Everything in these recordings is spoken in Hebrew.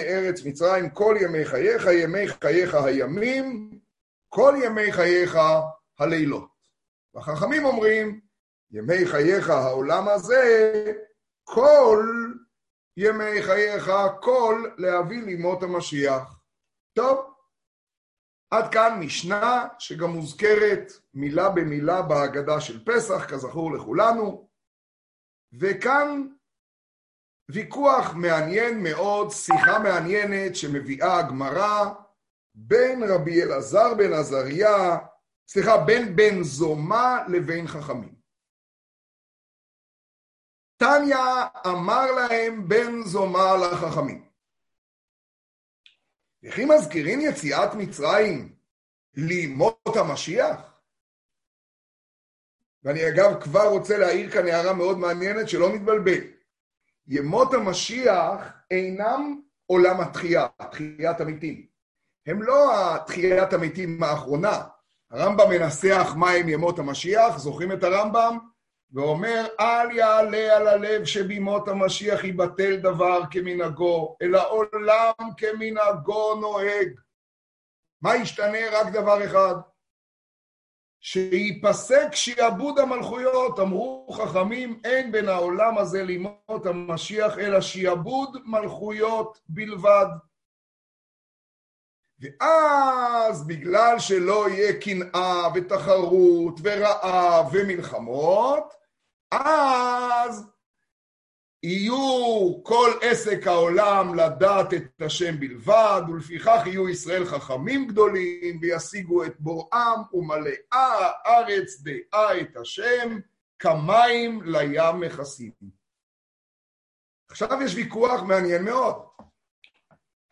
מארץ מצרים כל ימי חייך, ימי חייך הימים, כל ימי חייך הלילות. והחכמים אומרים, ימי חייך העולם הזה, כל ימי חייך, כל להביא לימות המשיח. טוב, עד כאן משנה שגם מוזכרת מילה במילה בהגדה של פסח, כזכור לכולנו, וכאן ויכוח מעניין מאוד, שיחה מעניינת שמביאה הגמרא בין רבי אלעזר בן עזריה, סליחה, בין בן זומה לבין חכמים. תניא אמר להם בן זומה לחכמים. וכי מזכירים יציאת מצרים לימות המשיח? ואני אגב כבר רוצה להעיר כאן הערה מאוד מעניינת שלא נתבלבל. ימות המשיח אינם עולם התחייה, תחיית המתים. הם לא התחיית המתים האחרונה. הרמב"ם מנסח מהם ימות המשיח, זוכרים את הרמב"ם? ואומר, אל יעלה על הלב שבימות המשיח יבטל דבר כמנהגו, אלא עולם כמנהגו נוהג. מה ישתנה? רק דבר אחד, שייפסק שיעבוד המלכויות. אמרו חכמים, אין בין העולם הזה לימות המשיח, אלא שיעבוד מלכויות בלבד. ואז בגלל שלא יהיה קנאה ותחרות ורעב ומלחמות, אז יהיו כל עסק העולם לדעת את השם בלבד, ולפיכך יהיו ישראל חכמים גדולים, וישיגו את בוראם, ומלאה הארץ דעה את השם, כמים לים מכסים. עכשיו יש ויכוח מעניין מאוד.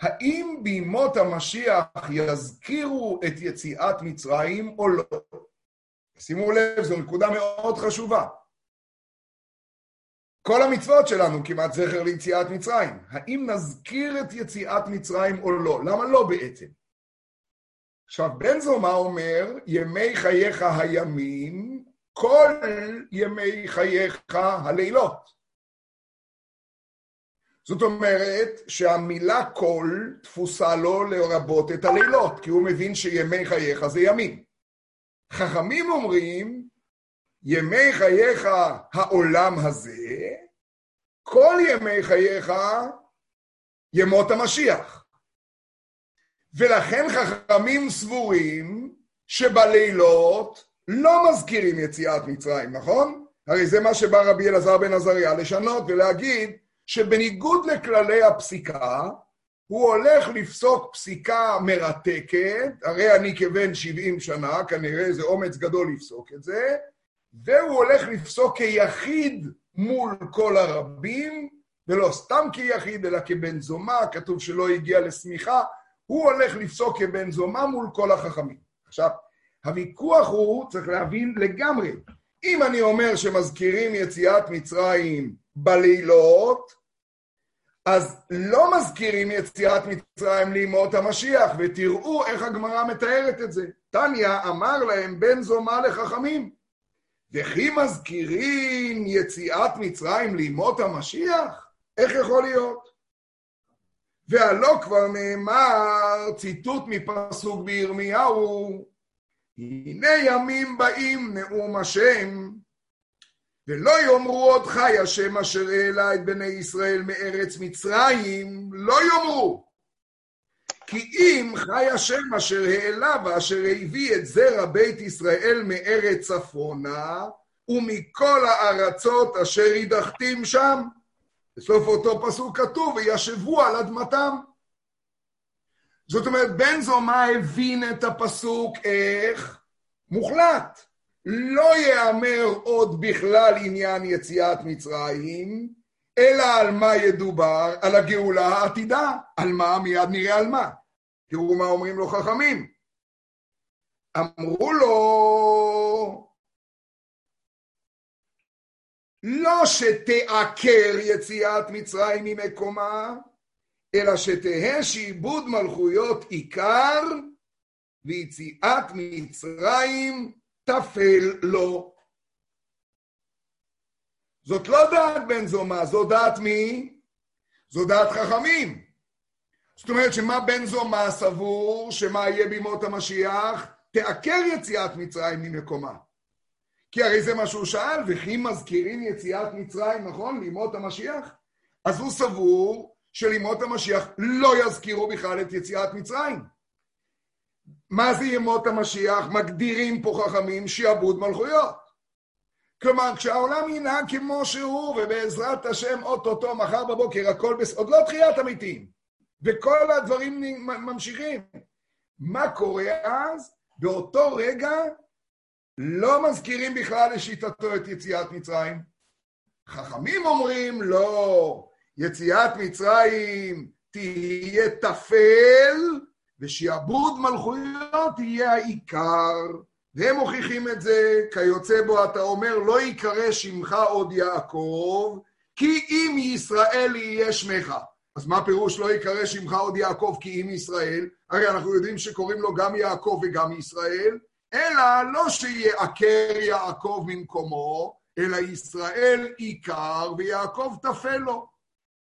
האם בימות המשיח יזכירו את יציאת מצרים או לא? שימו לב, זו נקודה מאוד חשובה. כל המצוות שלנו כמעט זכר ליציאת מצרים. האם נזכיר את יציאת מצרים או לא? למה לא בעצם? עכשיו, בן זומא אומר, ימי חייך הימים, כל ימי חייך הלילות. זאת אומרת שהמילה כל תפוסה לו לרבות את הלילות, כי הוא מבין שימי חייך זה ימים. חכמים אומרים, ימי חייך העולם הזה, כל ימי חייך ימות המשיח. ולכן חכמים סבורים שבלילות לא מזכירים יציאת מצרים, נכון? הרי זה מה שבא רבי אלעזר בן עזריה לשנות ולהגיד שבניגוד לכללי הפסיקה, הוא הולך לפסוק פסיקה מרתקת, הרי אני כבן 70 שנה, כנראה זה אומץ גדול לפסוק את זה, והוא הולך לפסוק כיחיד מול כל הרבים, ולא סתם כיחיד, אלא כבן זומה, כתוב שלא הגיע לשמיכה, הוא הולך לפסוק כבן זומה מול כל החכמים. עכשיו, הוויכוח הוא, צריך להבין לגמרי, אם אני אומר שמזכירים יציאת מצרים בלילות, אז לא מזכירים יציאת מצרים לימות המשיח, ותראו איך הגמרא מתארת את זה. תניא אמר להם בן זומה לחכמים, וכי מזכירים יציאת מצרים לימות המשיח? איך יכול להיות? והלא כבר נאמר, ציטוט מפסוק בירמיהו, הנה ימים באים נאום השם, ולא יאמרו עוד חי השם אשר העלה את בני ישראל מארץ מצרים, לא יאמרו. כי אם חי השם אשר העלה ואשר הביא את זרע בית ישראל מארץ צפונה, ומכל הארצות אשר הדחתים שם. בסוף אותו פסוק כתוב, וישבו על אדמתם. זאת אומרת, בן זומא הבין את הפסוק איך? מוחלט. לא ייאמר עוד בכלל עניין יציאת מצרים, אלא על מה ידובר? על הגאולה העתידה. על מה? מיד נראה על מה. תראו מה אומרים לו חכמים. אמרו לו, לא שתעקר יציאת מצרים ממקומה, אלא שתהא שעיבוד מלכויות עיקר, ויציאת מצרים תפל לו. זאת לא דעת בן זומא, זו דעת מי? זו דעת חכמים. זאת אומרת שמה בן זומא סבור, שמה יהיה בימות המשיח? תעקר יציאת מצרים ממקומה. כי הרי זה מה שהוא שאל, וכי מזכירים יציאת מצרים, נכון? לימות המשיח? אז הוא סבור שלימות המשיח לא יזכירו בכלל את יציאת מצרים. מה זה ימות המשיח? מגדירים פה חכמים שיעבוד מלכויות. כלומר, כשהעולם ינהג כמו שהוא, ובעזרת השם אוטוטו, מחר בבוקר, הכל בסדר, עוד לא תחיית המתים, וכל הדברים ממשיכים. מה קורה אז? באותו רגע לא מזכירים בכלל לשיטתו את יציאת מצרים. חכמים אומרים, לא, יציאת מצרים תהיה טפל, ושעבוד מלכויות יהיה העיקר. והם מוכיחים את זה, כיוצא בו אתה אומר, לא ייקרא שמך עוד יעקב, כי אם ישראל יהיה שמך. אז מה פירוש לא ייקרא שמך עוד יעקב כי אם ישראל? הרי אנחנו יודעים שקוראים לו גם יעקב וגם ישראל, אלא לא שיעקר יעקב ממקומו, אלא ישראל עיקר ויעקב תפל לו.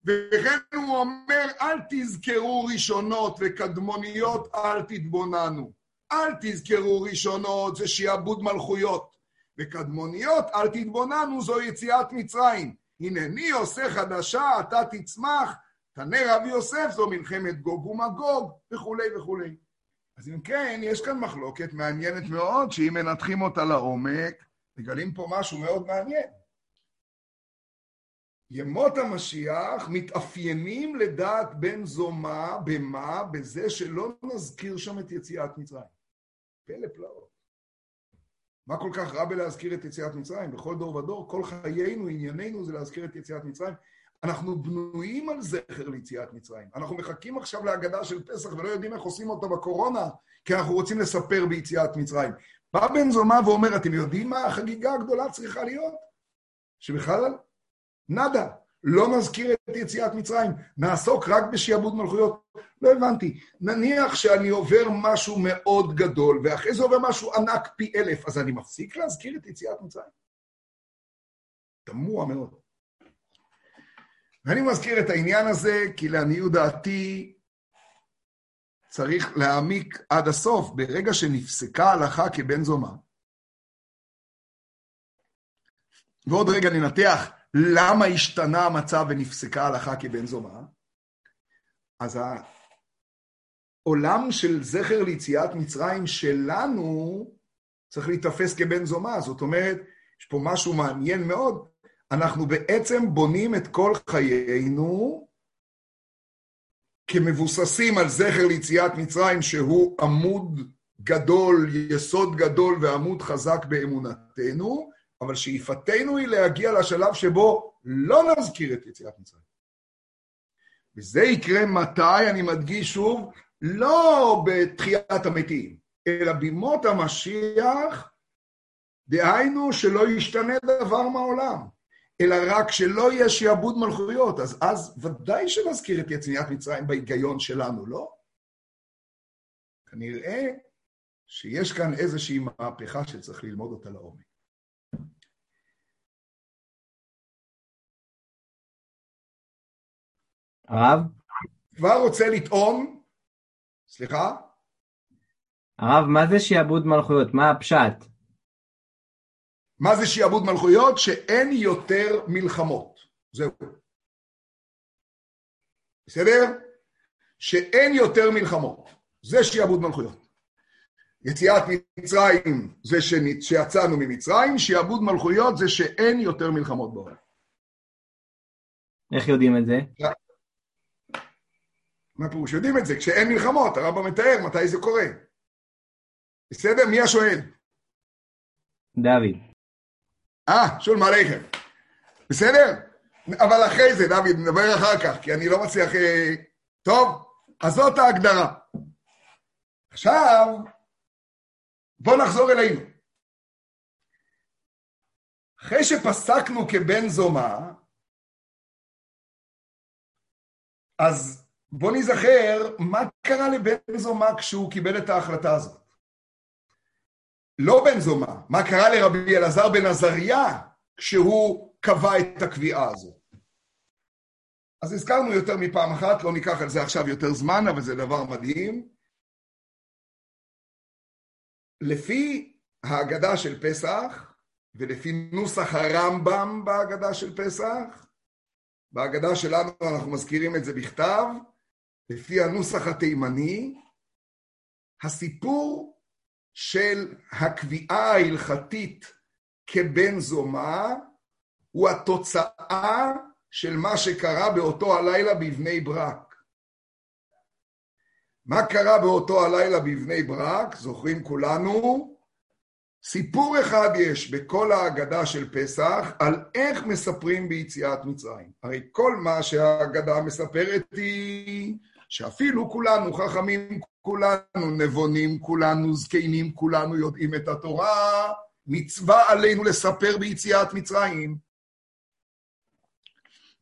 וכן הוא אומר, אל תזכרו ראשונות וקדמוניות, אל תתבוננו. אל תזכרו ראשונות, זה שיעבוד מלכויות. וקדמוניות, אל תתבוננו, זו יציאת מצרים. הנני עושה חדשה, אתה תצמח, תנה רב יוסף, זו מלחמת גוג ומגוג, וכולי וכולי. אז אם כן, יש כאן מחלוקת מעניינת מאוד, שאם מנתחים אותה לעומק, מגלים פה משהו מאוד מעניין. ימות המשיח מתאפיינים לדעת בן זומא, במה? בזה שלא נזכיר שם את יציאת מצרים. פלא פלאות. מה כל כך רע בלהזכיר את יציאת מצרים? בכל דור ודור, כל חיינו, ענייננו זה להזכיר את יציאת מצרים. אנחנו בנויים על זכר ליציאת מצרים. אנחנו מחכים עכשיו להגדה של פסח ולא יודעים איך עושים אותה בקורונה, כי אנחנו רוצים לספר ביציאת מצרים. בא בן זומא ואומר, אתם יודעים מה החגיגה הגדולה צריכה להיות? שבכלל, נאדה. לא נזכיר את יציאת מצרים, נעסוק רק בשעבוד מלכויות. לא הבנתי. נניח שאני עובר משהו מאוד גדול, ואחרי זה עובר משהו ענק פי אלף, אז אני מפסיק להזכיר את יציאת מצרים? תמוה מאוד. ואני מזכיר את העניין הזה, כי לעניות דעתי צריך להעמיק עד הסוף. ברגע שנפסקה הלכה כבן זומא, ועוד רגע ננתח למה השתנה המצב ונפסקה ההלכה כבן זומא? אז העולם של זכר ליציאת מצרים שלנו צריך להיתפס כבן זומא. זאת אומרת, יש פה משהו מעניין מאוד. אנחנו בעצם בונים את כל חיינו כמבוססים על זכר ליציאת מצרים, שהוא עמוד גדול, יסוד גדול ועמוד חזק באמונתנו, אבל שאיפתנו היא להגיע לשלב שבו לא נזכיר את יציאת מצרים. וזה יקרה מתי, אני מדגיש שוב, לא בתחיית המתים, אלא בימות המשיח, דהיינו שלא ישתנה דבר מהעולם, אלא רק שלא יהיה שיעבוד מלכויות, אז אז ודאי שנזכיר את יציאת מצרים בהיגיון שלנו, לא? כנראה שיש כאן איזושהי מהפכה שצריך ללמוד אותה לעומק. הרב? כבר רוצה לטעון, סליחה? הרב, מה זה שיעבוד מלכויות? מה הפשט? מה זה שיעבוד מלכויות? שאין יותר מלחמות. זהו. בסדר? שאין יותר מלחמות. זה שיעבוד מלכויות. יציאת מצרים זה שיצאנו ממצרים, שיעבוד מלכויות זה שאין יותר מלחמות בעולם. איך יודעים את זה? מה פירוש? יודעים את זה, כשאין מלחמות, הרמב"ם מתאר מתי זה קורה. בסדר? מי השואל? דוד. אה, שולם עליכם. בסדר? אבל אחרי זה, דוד, נדבר אחר כך, כי אני לא מצליח... אה, טוב, אז זאת ההגדרה. עכשיו, בואו נחזור אלינו. אחרי שפסקנו כבן זומא, אז בוא נזכר מה קרה לבן זומא כשהוא קיבל את ההחלטה הזאת. לא בן זומא, מה קרה לרבי אלעזר בן עזריה כשהוא קבע את הקביעה הזאת. אז הזכרנו יותר מפעם אחת, לא ניקח על זה עכשיו יותר זמן, אבל זה דבר מדהים. לפי ההגדה של פסח, ולפי נוסח הרמב"ם בהגדה של פסח, בהגדה שלנו אנחנו מזכירים את זה בכתב, לפי הנוסח התימני, הסיפור של הקביעה ההלכתית כבן זומה הוא התוצאה של מה שקרה באותו הלילה בבני ברק. מה קרה באותו הלילה בבני ברק? זוכרים כולנו? סיפור אחד יש בכל ההגדה של פסח על איך מספרים ביציאת מצרים. הרי כל מה שההגדה מספרת היא שאפילו כולנו חכמים, כולנו נבונים, כולנו זקנים, כולנו יודעים את התורה, מצווה עלינו לספר ביציאת מצרים.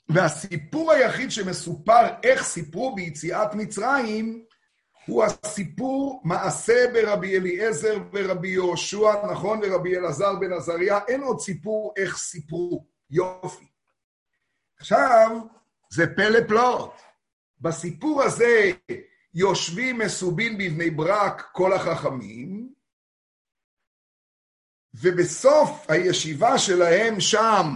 והסיפור היחיד שמסופר איך סיפרו ביציאת מצרים, הוא הסיפור מעשה ברבי אליעזר ורבי יהושע, נכון, ורבי אלעזר בן עזריה, אין עוד סיפור איך סיפרו. יופי. עכשיו, זה פלא פלאות. בסיפור הזה יושבים מסובין בבני ברק כל החכמים, ובסוף הישיבה שלהם שם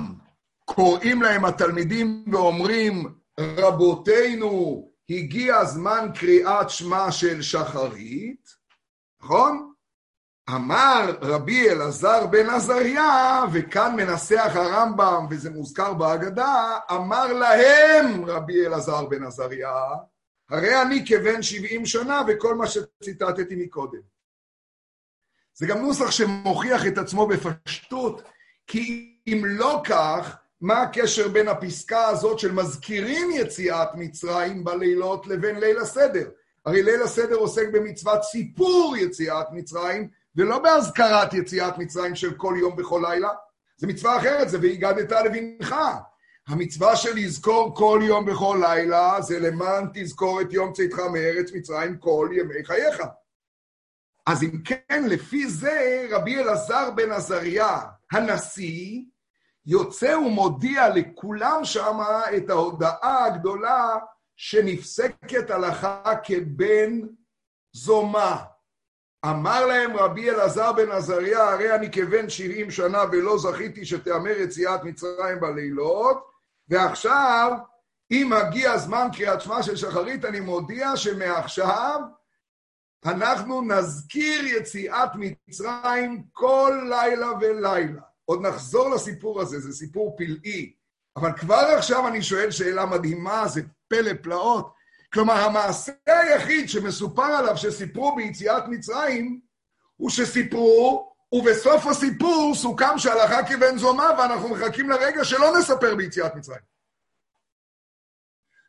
קוראים להם התלמידים ואומרים, רבותינו, הגיע זמן קריאת שמע של שחרית, נכון? אמר רבי אלעזר בן עזריה, וכאן מנסח הרמב"ם, וזה מוזכר בהגדה, אמר להם רבי אלעזר בן עזריה, הרי אני כבן שבעים שנה וכל מה שציטטתי מקודם. זה גם נוסח שמוכיח את עצמו בפשטות, כי אם לא כך, מה הקשר בין הפסקה הזאת של מזכירים יציאת מצרים בלילות לבין ליל הסדר? הרי ליל הסדר עוסק במצוות סיפור יציאת מצרים, ולא בהזכרת יציאת מצרים של כל יום בכל לילה. זה מצווה אחרת, זה והגדת לבנך. המצווה של לזכור כל יום בכל לילה, זה למען תזכור את יום צאתך מארץ מצרים כל ימי חייך. אז אם כן, לפי זה, רבי אלעזר בן עזריה, הנשיא, יוצא ומודיע לכולם שם את ההודעה הגדולה שנפסקת הלכה כבן זומה. אמר להם רבי אלעזר בן עזריה, הרי אני כבן שבעים שנה ולא זכיתי שתאמר יציאת מצרים בלילות, ועכשיו, אם מגיע זמן קריאת שמע של שחרית, אני מודיע שמעכשיו אנחנו נזכיר יציאת מצרים כל לילה ולילה. עוד נחזור לסיפור הזה, זה סיפור פלאי. אבל כבר עכשיו אני שואל שאלה מדהימה, זה פלא פלאות. כלומר, המעשה היחיד שמסופר עליו שסיפרו ביציאת מצרים, הוא שסיפרו, ובסוף הסיפור סוכם שהלכה כבן זומה, ואנחנו מחכים לרגע שלא נספר ביציאת מצרים.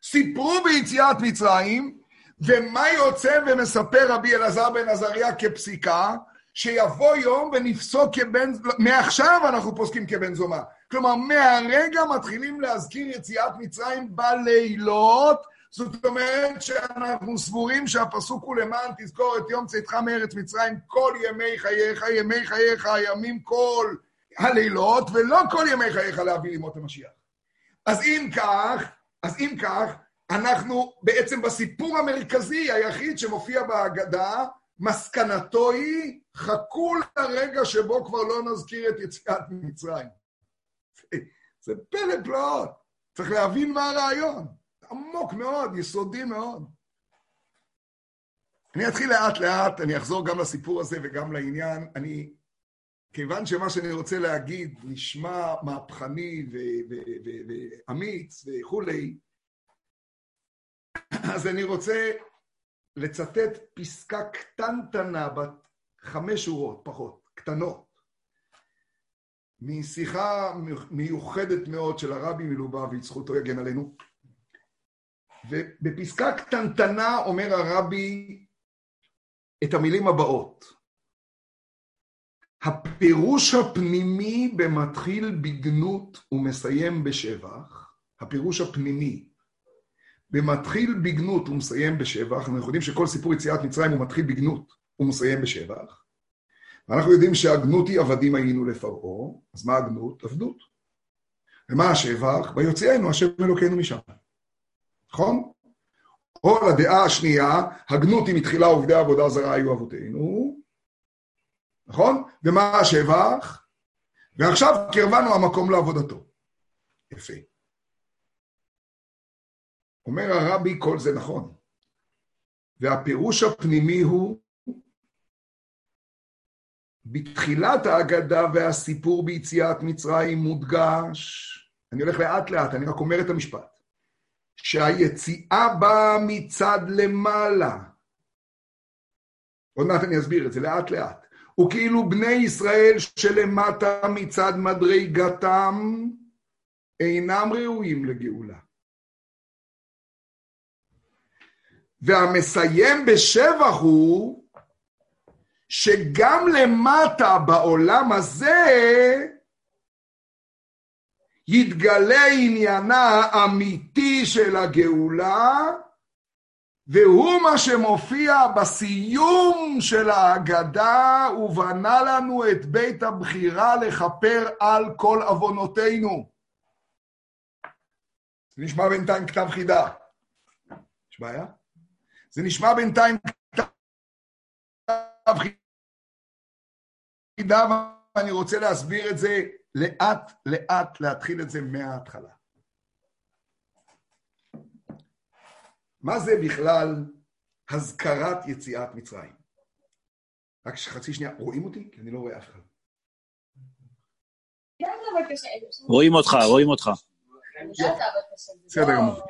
סיפרו ביציאת מצרים, ומה יוצא ומספר רבי אלעזר בן עזריה כפסיקה? שיבוא יום ונפסוק כבן, מעכשיו אנחנו פוסקים כבן זומה. כלומר, מהרגע מתחילים להזכיר יציאת מצרים בלילות, זאת אומרת שאנחנו סבורים שהפסוק הוא למען תזכור את יום צאתך מארץ מצרים כל ימי חייך, ימי חייך, הימים כל הלילות, ולא כל ימי חייך להביא לימות המשיח. אז אם כך, אז אם כך, אנחנו בעצם בסיפור המרכזי היחיד שמופיע בהגדה, מסקנתו היא, חכו לרגע שבו כבר לא נזכיר את יציאת מצרים. זה פלא פלאות. צריך להבין מה הרעיון. עמוק מאוד, יסודי מאוד. אני אתחיל לאט לאט, אני אחזור גם לסיפור הזה וגם לעניין. אני, כיוון שמה שאני רוצה להגיד נשמע מהפכני ואמיץ וכולי, אז אני רוצה לצטט פסקה קטנטנה בת חמש שורות, פחות, קטנות, משיחה מיוחדת מאוד של הרבי מלובביץ', זכותו יגן עלינו. ובפסקה קטנטנה אומר הרבי את המילים הבאות: הפירוש הפנימי במתחיל בגנות ומסיים בשבח, הפירוש הפנימי ומתחיל בגנות ומסיים בשבח, אנחנו יודעים שכל סיפור יציאת מצרים הוא מתחיל בגנות ומסיים בשבח, ואנחנו יודעים שהגנות היא עבדים היינו לפרעה, אז מה הגנות? עבדות. ומה השבח? ויוציאנו השם אלוקינו משם. נכון? או לדעה השנייה, הגנות היא מתחילה עובדי עבודה זרה היו אבותינו, נכון? ומה השבח? ועכשיו קרבנו המקום לעבודתו. יפה. אומר הרבי, כל זה נכון. והפירוש הפנימי הוא, בתחילת ההגדה והסיפור ביציאת מצרים מודגש, אני הולך לאט לאט, אני רק אומר את המשפט, שהיציאה באה מצד למעלה. עוד מעט אני אסביר את זה לאט לאט. וכאילו בני ישראל שלמטה מצד מדרגתם אינם ראויים לגאולה. והמסיים בשבח הוא שגם למטה בעולם הזה יתגלה עניינה האמיתי של הגאולה, והוא מה שמופיע בסיום של ההגדה, ובנה לנו את בית הבחירה לכפר על כל עוונותינו. זה נשמע בינתיים כתב חידה. יש בעיה? זה נשמע בינתיים כתב חידה, ואני רוצה להסביר את זה לאט לאט, להתחיל את זה מההתחלה. מה זה בכלל הזכרת יציאת מצרים? רק חצי שנייה, רואים אותי? כי אני לא רואה אף אחד. רואים אותך, רואים אותך. בסדר גמור.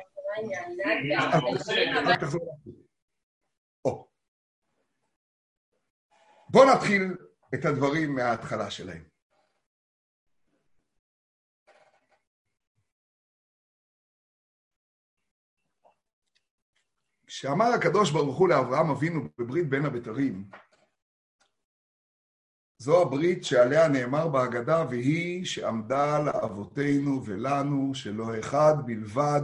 בואו נתחיל את הדברים מההתחלה שלהם. כשאמר הקדוש ברוך הוא לאברהם אבינו בברית בין הבתרים, זו הברית שעליה נאמר בהגדה, והיא שעמדה לאבותינו ולנו, שלא אחד בלבד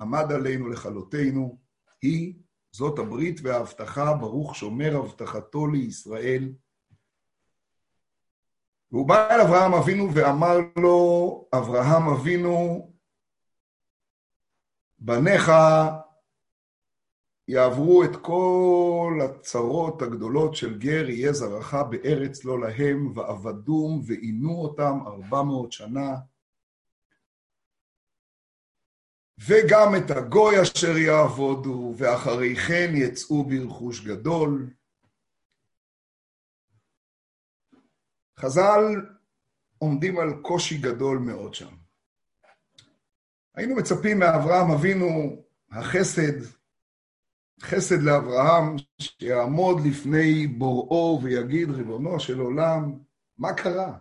עמד עלינו לכלותנו, היא, זאת הברית וההבטחה, ברוך שומר הבטחתו לישראל. והוא בא אל אברהם אבינו ואמר לו, אברהם אבינו, בניך יעברו את כל הצרות הגדולות של גר יהיה זרעך בארץ לא להם, ועבדום ועינו אותם ארבע מאות שנה. וגם את הגוי אשר יעבודו, ואחרי כן יצאו ברכוש גדול. חז"ל עומדים על קושי גדול מאוד שם. היינו מצפים מאברהם אבינו, החסד, חסד לאברהם, שיעמוד לפני בוראו ויגיד, ריבונו של עולם, מה קרה?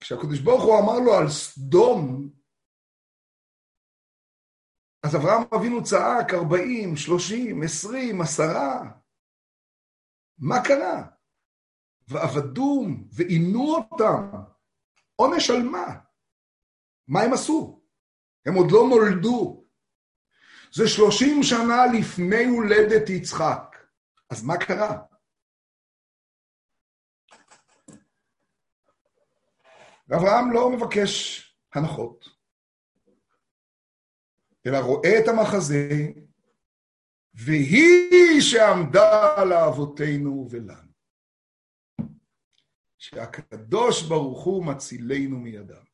כשהקדוש ברוך הוא אמר לו על סדום, אז אברהם אבינו צעק 40, 30, 20, 10. מה קרה? ועבדום, ועינו אותם. עונש על מה? מה הם עשו? הם עוד לא נולדו. זה שלושים שנה לפני הולדת יצחק. אז מה קרה? ואברהם לא מבקש הנחות, אלא רואה את המחזה, והיא שעמדה לאבותינו ולנו. שהקדוש ברוך הוא מצילנו מידם.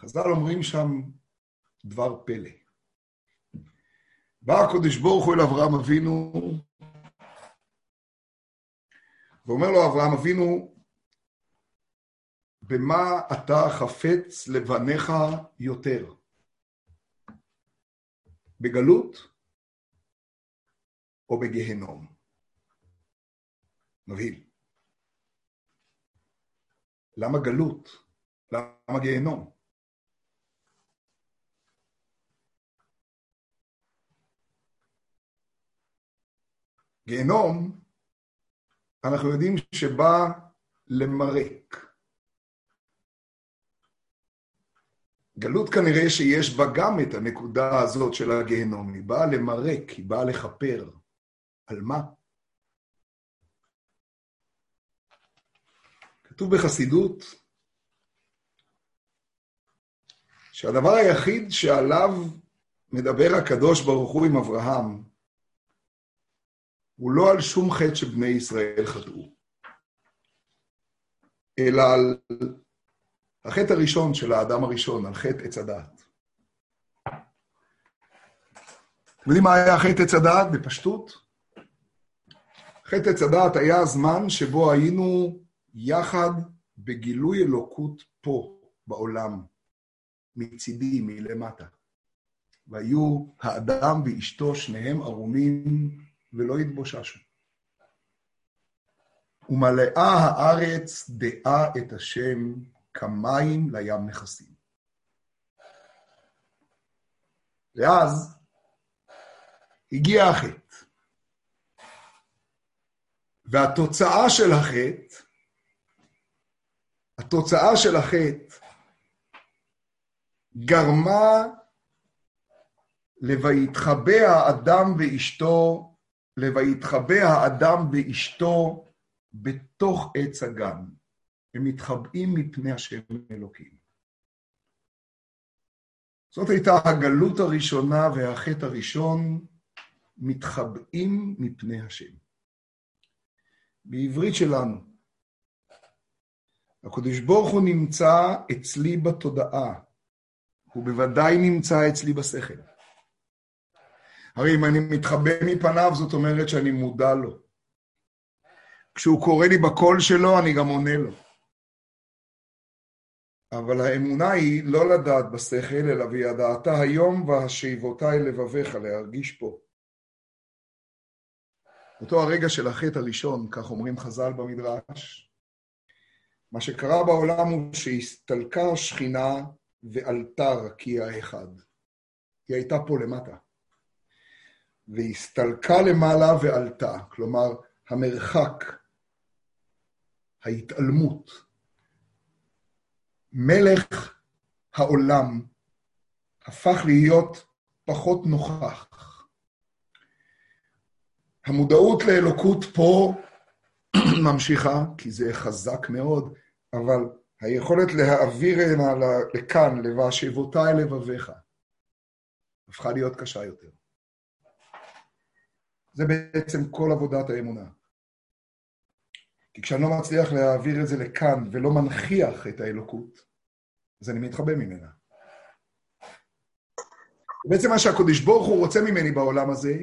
חז"ל אומרים שם דבר פלא. בא הקדוש ברוך הוא אל אברהם אבינו, ואומר לו אברהם אבינו, במה אתה חפץ לבניך יותר? בגלות או בגהנום? מבהיל. למה גלות? למה גיהנום? גיהנום, אנחנו יודעים שבא למרק. גלות כנראה שיש בה גם את הנקודה הזאת של הגיהנום, היא באה למרק, היא באה לכפר. על מה? כתוב בחסידות שהדבר היחיד שעליו מדבר הקדוש ברוך הוא עם אברהם, הוא לא על שום חטא שבני ישראל חטאו, אלא על החטא הראשון של האדם הראשון, על חטא עץ הדעת. אתם יודעים מה היה חטא עץ הדעת בפשטות? חטא עץ הדעת היה הזמן שבו היינו יחד בגילוי אלוקות פה, בעולם, מצידי, מלמטה. והיו האדם ואשתו, שניהם ערומים ולא התבוששו. ומלאה הארץ דעה את השם כמים לים נכסים. ואז הגיע החטא. והתוצאה של החטא, התוצאה של החטא גרמה ל"ויתחבא האדם ואשתו", ל"ויתחבא האדם ואשתו בתוך עץ הגן". הם מתחבאים מפני השם אלוקים. זאת הייתה הגלות הראשונה והחטא הראשון, מתחבאים מפני השם. בעברית שלנו, הקדוש ברוך הוא נמצא אצלי בתודעה, הוא בוודאי נמצא אצלי בשכל. הרי אם אני מתחבא מפניו, זאת אומרת שאני מודע לו. כשהוא קורא לי בקול שלו, אני גם עונה לו. אבל האמונה היא לא לדעת בשכל, אלא וידעת היום והשיבותי לבביך, להרגיש פה. אותו הרגע של החטא הראשון, כך אומרים חז"ל במדרש, מה שקרה בעולם הוא שהסתלקה השכינה ועלתה רקיע אחד. היא הייתה פה למטה. והסתלקה למעלה ועלתה, כלומר, המרחק, ההתעלמות. מלך העולם הפך להיות פחות נוכח. המודעות לאלוקות פה ממשיכה, כי זה חזק מאוד, אבל היכולת להעביר לכאן, ל"ואשיבותי לבביך", הפכה להיות קשה יותר. זה בעצם כל עבודת האמונה. כי כשאני לא מצליח להעביר את זה לכאן ולא מנכיח את האלוקות, אז אני מתחבא ממנה. בעצם מה שהקדוש ברוך הוא רוצה ממני בעולם הזה,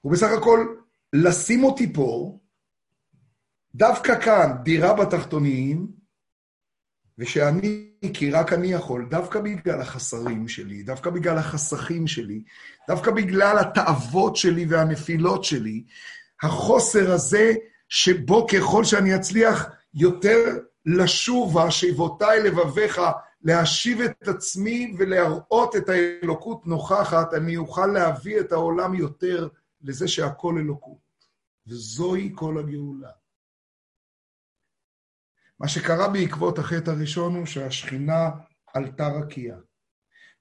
הוא בסך הכל לשים אותי פה, דווקא כאן, דירה בתחתונים, ושאני, כי רק אני יכול, דווקא בגלל החסרים שלי, דווקא בגלל החסכים שלי, דווקא בגלל התאוות שלי והנפילות שלי, החוסר הזה שבו ככל שאני אצליח יותר לשוב, והשיבותיי לבביך, להשיב את עצמי ולהראות את האלוקות נוכחת, אני אוכל להביא את העולם יותר לזה שהכל אלוקות. וזוהי כל הגאולה. מה שקרה בעקבות החטא הראשון הוא שהשכינה עלתה רקיע.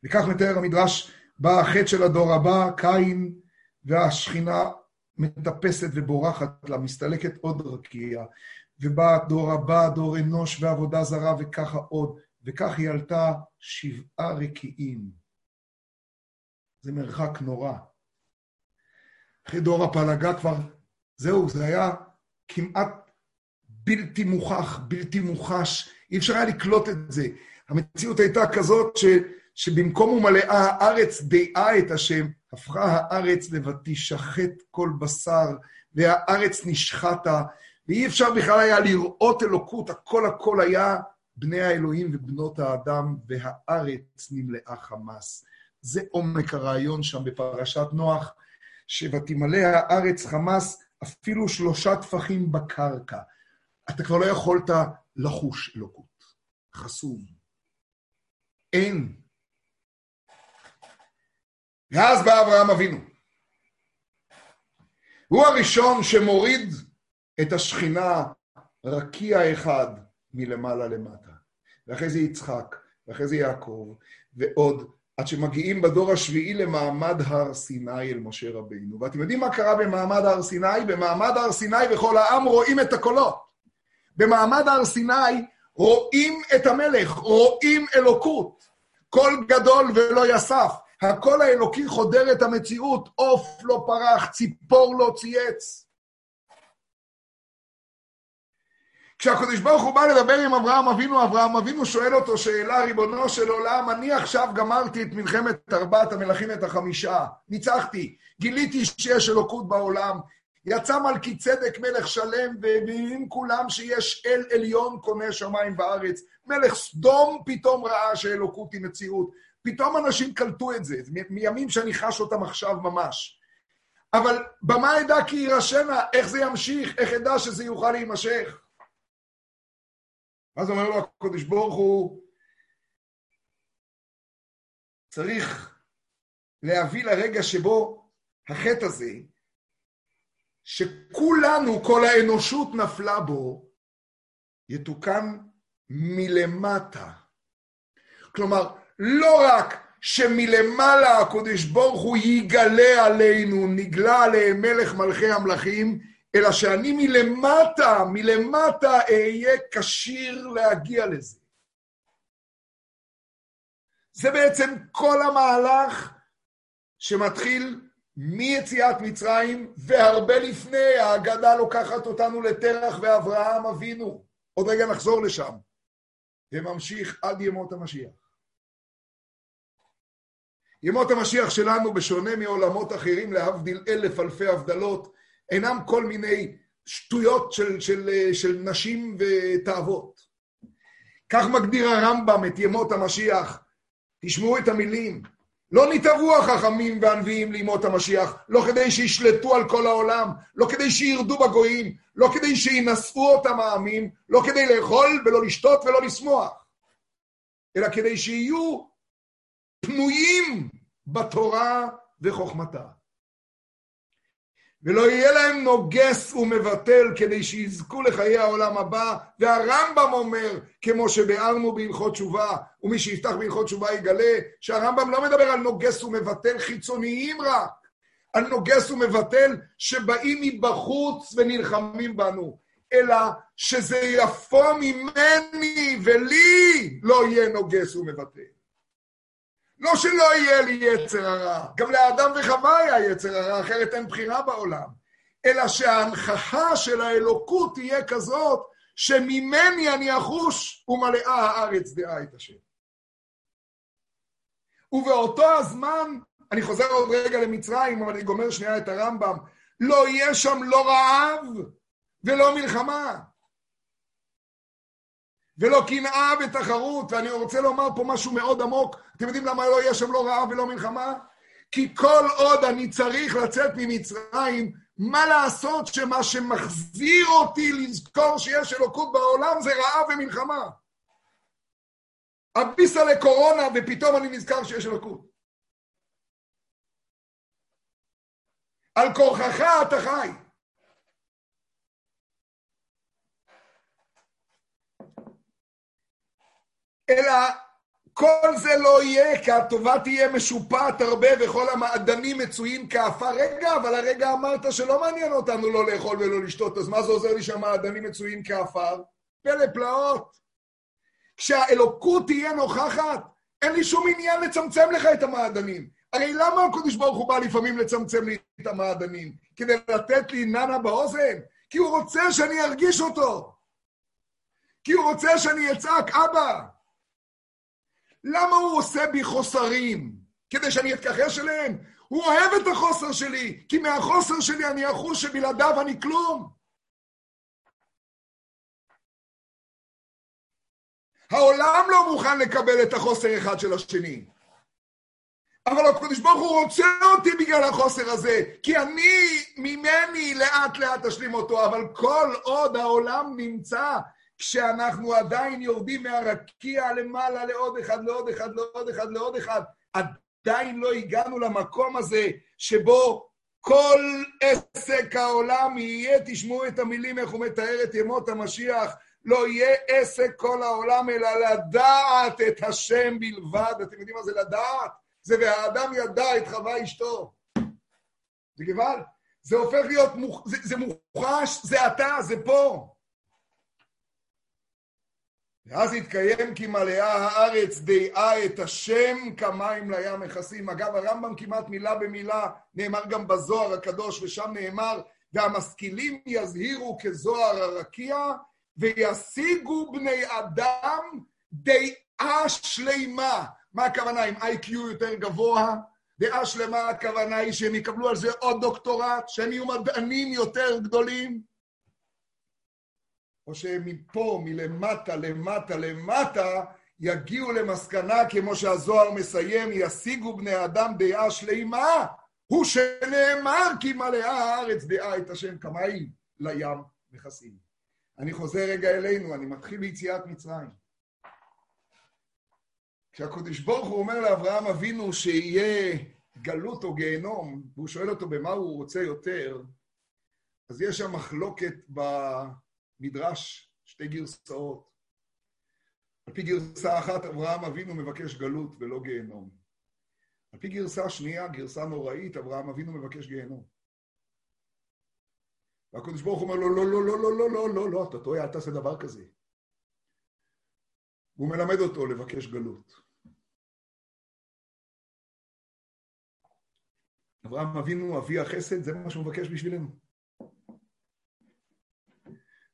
וכך מתאר המדרש, בא החטא של הדור הבא, קין, והשכינה מטפסת ובורחת לה, מסתלקת עוד רקיע. ובא הדור הבא, דור אנוש ועבודה זרה, וככה עוד. וכך היא עלתה שבעה רקיעים. זה מרחק נורא. אחרי דור הפלגה כבר, זהו, זה היה כמעט בלתי מוכח, בלתי מוחש, אי אפשר היה לקלוט את זה. המציאות הייתה כזאת ש, שבמקום ומלאה הארץ דעה את השם, הפכה הארץ ל"ותשחט כל בשר", והארץ נשחטה, ואי אפשר בכלל היה לראות אלוקות, הכל הכל היה בני האלוהים ובנות האדם, והארץ נמלאה חמס. זה עומק הרעיון שם בפרשת נוח, ש"ותמלא הארץ חמס אפילו שלושה טפחים בקרקע". אתה כבר לא יכולת לחוש אלוקות. חסום. אין. ואז בא אברהם אבינו. הוא הראשון שמוריד את השכינה רקיע אחד מלמעלה למטה. ואחרי זה יצחק, ואחרי זה יעקב, ועוד, עד שמגיעים בדור השביעי למעמד הר סיני אל משה רבינו. ואתם יודעים מה קרה במעמד הר סיני? במעמד הר סיני וכל העם רואים את הקולות. במעמד הר סיני רואים את המלך, רואים אלוקות. קול גדול ולא יסף. הקול האלוקי חודר את המציאות, עוף לא פרח, ציפור לא צייץ. כשהקדוש ברוך הוא בא לדבר עם אברהם אבינו, אברהם אבינו שואל אותו שאלה, ריבונו של עולם, אני עכשיו גמרתי את מלחמת ארבעת המלכים את החמישה, ניצחתי, גיליתי שיש אלוקות בעולם, יצא מלכי צדק מלך שלם, ומבינים כולם שיש אל עליון קונה שמיים וארץ. מלך סדום פתאום ראה שאלוקות היא מציאות. פתאום אנשים קלטו את זה, מימים שאני חש אותם עכשיו ממש. אבל במה אדע כי יירשנה? איך זה ימשיך? איך אדע שזה יוכל להימשך? אז אומר לו הקדוש ברוך הוא, צריך להביא לרגע שבו החטא הזה, שכולנו, כל האנושות נפלה בו, יתוקן מלמטה. כלומר, לא רק שמלמעלה הקדוש ברוך הוא יגלה עלינו, נגלה עליהם מלך מלכי המלכים, אלא שאני מלמטה, מלמטה אהיה כשיר להגיע לזה. זה בעצם כל המהלך שמתחיל מיציאת מצרים, והרבה לפני ההגדה לוקחת אותנו לתרח ואברהם אבינו. עוד רגע נחזור לשם. וממשיך עד ימות המשיח. ימות המשיח שלנו, בשונה מעולמות אחרים, להבדיל אלף אלפי הבדלות, אינם כל מיני שטויות של, של, של נשים ותאוות. כך מגדיר הרמב"ם את ימות המשיח. תשמעו את המילים. לא נתעברו החכמים והנביאים לימות המשיח, לא כדי שישלטו על כל העולם, לא כדי שירדו בגויים, לא כדי שינשאו אותם העמים, לא כדי לאכול ולא לשתות ולא לשמוח, אלא כדי שיהיו פנויים בתורה וחוכמתה. ולא יהיה להם נוגס ומבטל כדי שיזכו לחיי העולם הבא. והרמב"ם אומר, כמו שביארנו בהלכות תשובה, ומי שיפתח בהלכות תשובה יגלה, שהרמב"ם לא מדבר על נוגס ומבטל חיצוניים רק, על נוגס ומבטל שבאים מבחוץ ונלחמים בנו, אלא שזה יפו ממני ולי לא יהיה נוגס ומבטל. לא שלא יהיה לי יצר הרע, גם לאדם וחווה היה יצר הרע, אחרת אין בחירה בעולם. אלא שההנכחה של האלוקות תהיה כזאת, שממני אני אחוש ומלאה הארץ דעה את השם. ובאותו הזמן, אני חוזר עוד רגע למצרים, אבל אני גומר שנייה את הרמב"ם, לא יהיה שם לא רעב ולא מלחמה. ולא קנאה ותחרות, ואני רוצה לומר פה משהו מאוד עמוק. אתם יודעים למה לא יהיה שם לא רעב ולא מלחמה? כי כל עוד אני צריך לצאת ממצרים, מה לעשות שמה שמחזיר אותי לזכור שיש אלוקות בעולם זה רעב ומלחמה. אביסה לקורונה ופתאום אני נזכר שיש אלוקות. על כורחך אתה חי. אלא כל זה לא יהיה, כי הטובה תהיה משופעת הרבה וכל המעדנים מצויים כעפר. רגע, אבל הרגע אמרת שלא מעניין אותנו לא לאכול ולא לשתות, אז מה זה עוזר לי שהמעדנים מצויים כעפר? פלא פלאות. כשהאלוקות תהיה נוכחת, אין לי שום עניין לצמצם לך את המעדנים. הרי למה הקדוש ברוך הוא בא לפעמים לצמצם לי את המעדנים? כדי לתת לי ננה באוזן? כי הוא רוצה שאני ארגיש אותו. כי הוא רוצה שאני אצעק, אבא, למה הוא עושה בי חוסרים? כדי שאני אתכחש אליהם? הוא אוהב את החוסר שלי, כי מהחוסר שלי אני אחוש שבלעדיו אני כלום. העולם לא מוכן לקבל את החוסר אחד של השני. אבל הקדוש ברוך הוא רוצה אותי בגלל החוסר הזה, כי אני ממני לאט לאט אשלים אותו, אבל כל עוד העולם נמצא כשאנחנו עדיין יורדים מהרקיע למעלה לעוד אחד, לעוד אחד, לעוד אחד, לעוד אחד, עדיין לא הגענו למקום הזה שבו כל עסק העולם יהיה, תשמעו את המילים איך הוא מתאר את ימות המשיח, לא יהיה עסק כל העולם אלא לדעת את השם בלבד. אתם יודעים מה זה לדעת? זה והאדם ידע את חווה אשתו. זה גבל. זה הופך להיות, מוח... זה, זה מוחש, זה אתה, זה פה. ואז התקיים כי מלאה הארץ דעה את השם כמים לים מכסים. אגב, הרמב"ם כמעט מילה במילה נאמר גם בזוהר הקדוש, ושם נאמר, והמשכילים יזהירו כזוהר הרקיע, וישיגו בני אדם דעה שלמה. מה הכוונה? עם איי-קיו יותר גבוה? דעה שלמה הכוונה היא שהם יקבלו על זה עוד דוקטורט, שהם יהיו מדענים יותר גדולים? או שהם מפה, מלמטה, למטה, למטה, יגיעו למסקנה, כמו שהזוהר מסיים, ישיגו בני אדם דעה שלימה, הוא שנאמר כי מלאה הארץ דעה את השם כמים לים מכסים. אני חוזר רגע אלינו, אני מתחיל ביציאת מצרים. כשהקדוש ברוך הוא אומר לאברהם אבינו שיהיה גלות או גיהנום, והוא שואל אותו במה הוא רוצה יותר, אז יש שם מחלוקת במדרש, שתי גרסאות. על פי גרסה אחת, אברהם אבינו מבקש גלות ולא גיהנום. על פי גרסה שנייה, גרסה נוראית, אברהם אבינו מבקש גיהנום. והקדוש ברוך הוא אומר לו, לא, לא, לא, לא, לא, לא, לא, לא, אתה טועה, אל תעשה דבר כזה. והוא מלמד אותו לבקש גלות. אברהם אבינו, אבי החסד, זה מה שהוא מבקש בשבילנו.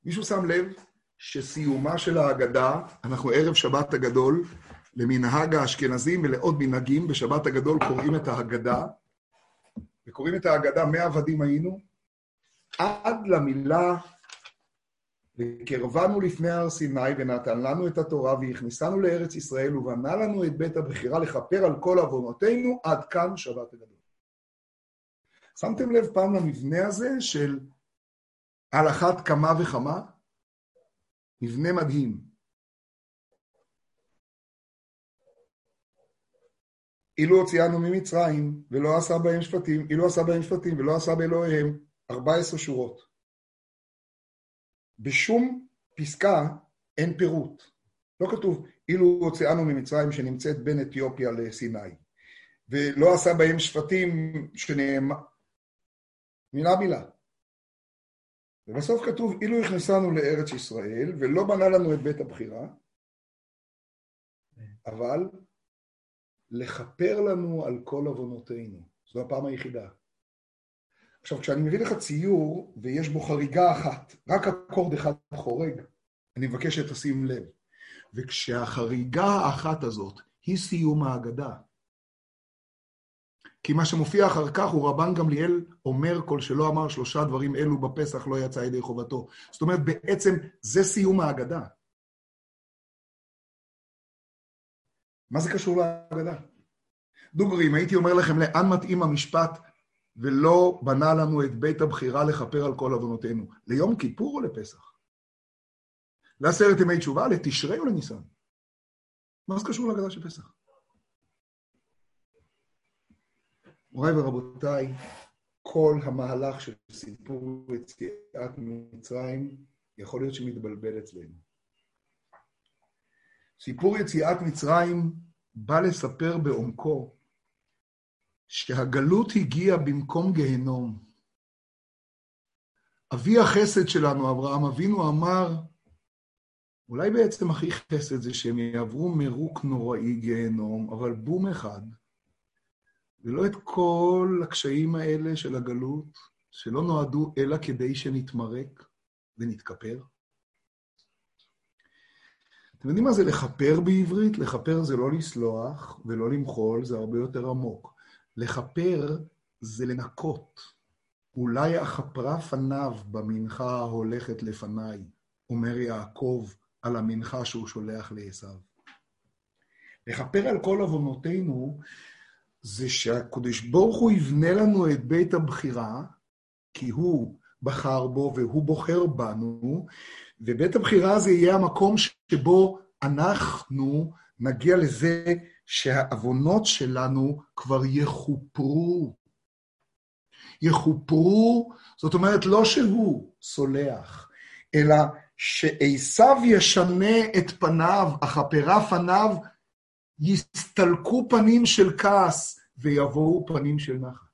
מישהו שם לב שסיומה של ההגדה, אנחנו ערב שבת הגדול, למנהג האשכנזים ולעוד מנהגים, בשבת הגדול קוראים את ההגדה, וקוראים את ההגדה מעבדים היינו, עד למילה וקרבנו לפני הר סיני ונתן לנו את התורה והכניסנו לארץ ישראל ובנה לנו את בית הבחירה לכפר על כל עוונותינו עד כאן שבת הגדול. שמתם לב פעם למבנה הזה של על אחת כמה וכמה? מבנה מדהים. אילו הוציאנו ממצרים ולא עשה בהם שפטים, אילו עשה בהם שפטים ולא עשה באלוהיהם, 14 שורות. בשום פסקה אין פירוט. לא כתוב, אילו הוציאנו ממצרים שנמצאת בין אתיופיה לסיני, ולא עשה בהם שפטים שנאמר... מילה מילה. ובסוף כתוב, אילו הכנסנו לארץ ישראל ולא בנה לנו את בית הבחירה, אבל לכפר לנו על כל עוונותינו. זו הפעם היחידה. עכשיו, כשאני מביא לך ציור ויש בו חריגה אחת, רק אקורד אחד חורג, אני מבקש שתשים לב. וכשהחריגה האחת הזאת היא סיום ההגדה, כי מה שמופיע אחר כך הוא רבן גמליאל אומר כל שלא אמר שלושה דברים אלו בפסח לא יצא ידי חובתו. זאת אומרת, בעצם זה סיום ההגדה. מה זה קשור להגדה? דוגרי, אם הייתי אומר לכם לאן מתאים המשפט ולא בנה לנו את בית הבחירה לכפר על כל עוונותינו, ליום כיפור או לפסח? לעשרת ימי תשובה, לתשרי או לניסן? מה זה קשור להגדה של פסח? מוריי ורבותיי, כל המהלך של סיפור יציאת מצרים יכול להיות שמתבלבל אצלנו. סיפור יציאת מצרים בא לספר בעומקו שהגלות הגיעה במקום גיהנום. אבי החסד שלנו, אברהם אבינו, אמר, אולי בעצם הכי חסד זה שהם יעברו מרוק נוראי גיהנום, אבל בום אחד, ולא את כל הקשיים האלה של הגלות, שלא נועדו אלא כדי שנתמרק ונתכפר. אתם יודעים מה זה לכפר בעברית? לכפר זה לא לסלוח ולא למחול, זה הרבה יותר עמוק. לכפר זה לנקות. אולי אכפרה פניו במנחה ההולכת לפניי, אומר יעקב על המנחה שהוא שולח לעשו. לכפר על כל עוונותינו זה שהקדוש ברוך הוא יבנה לנו את בית הבחירה, כי הוא בחר בו והוא בוחר בנו, ובית הבחירה הזה יהיה המקום שבו אנחנו נגיע לזה שהעוונות שלנו כבר יכופרו. יכופרו, זאת אומרת, לא שהוא סולח, אלא שעשו ישנה את פניו, אכפרה פניו, יסתלקו פנים של כעס ויבואו פנים של נחת.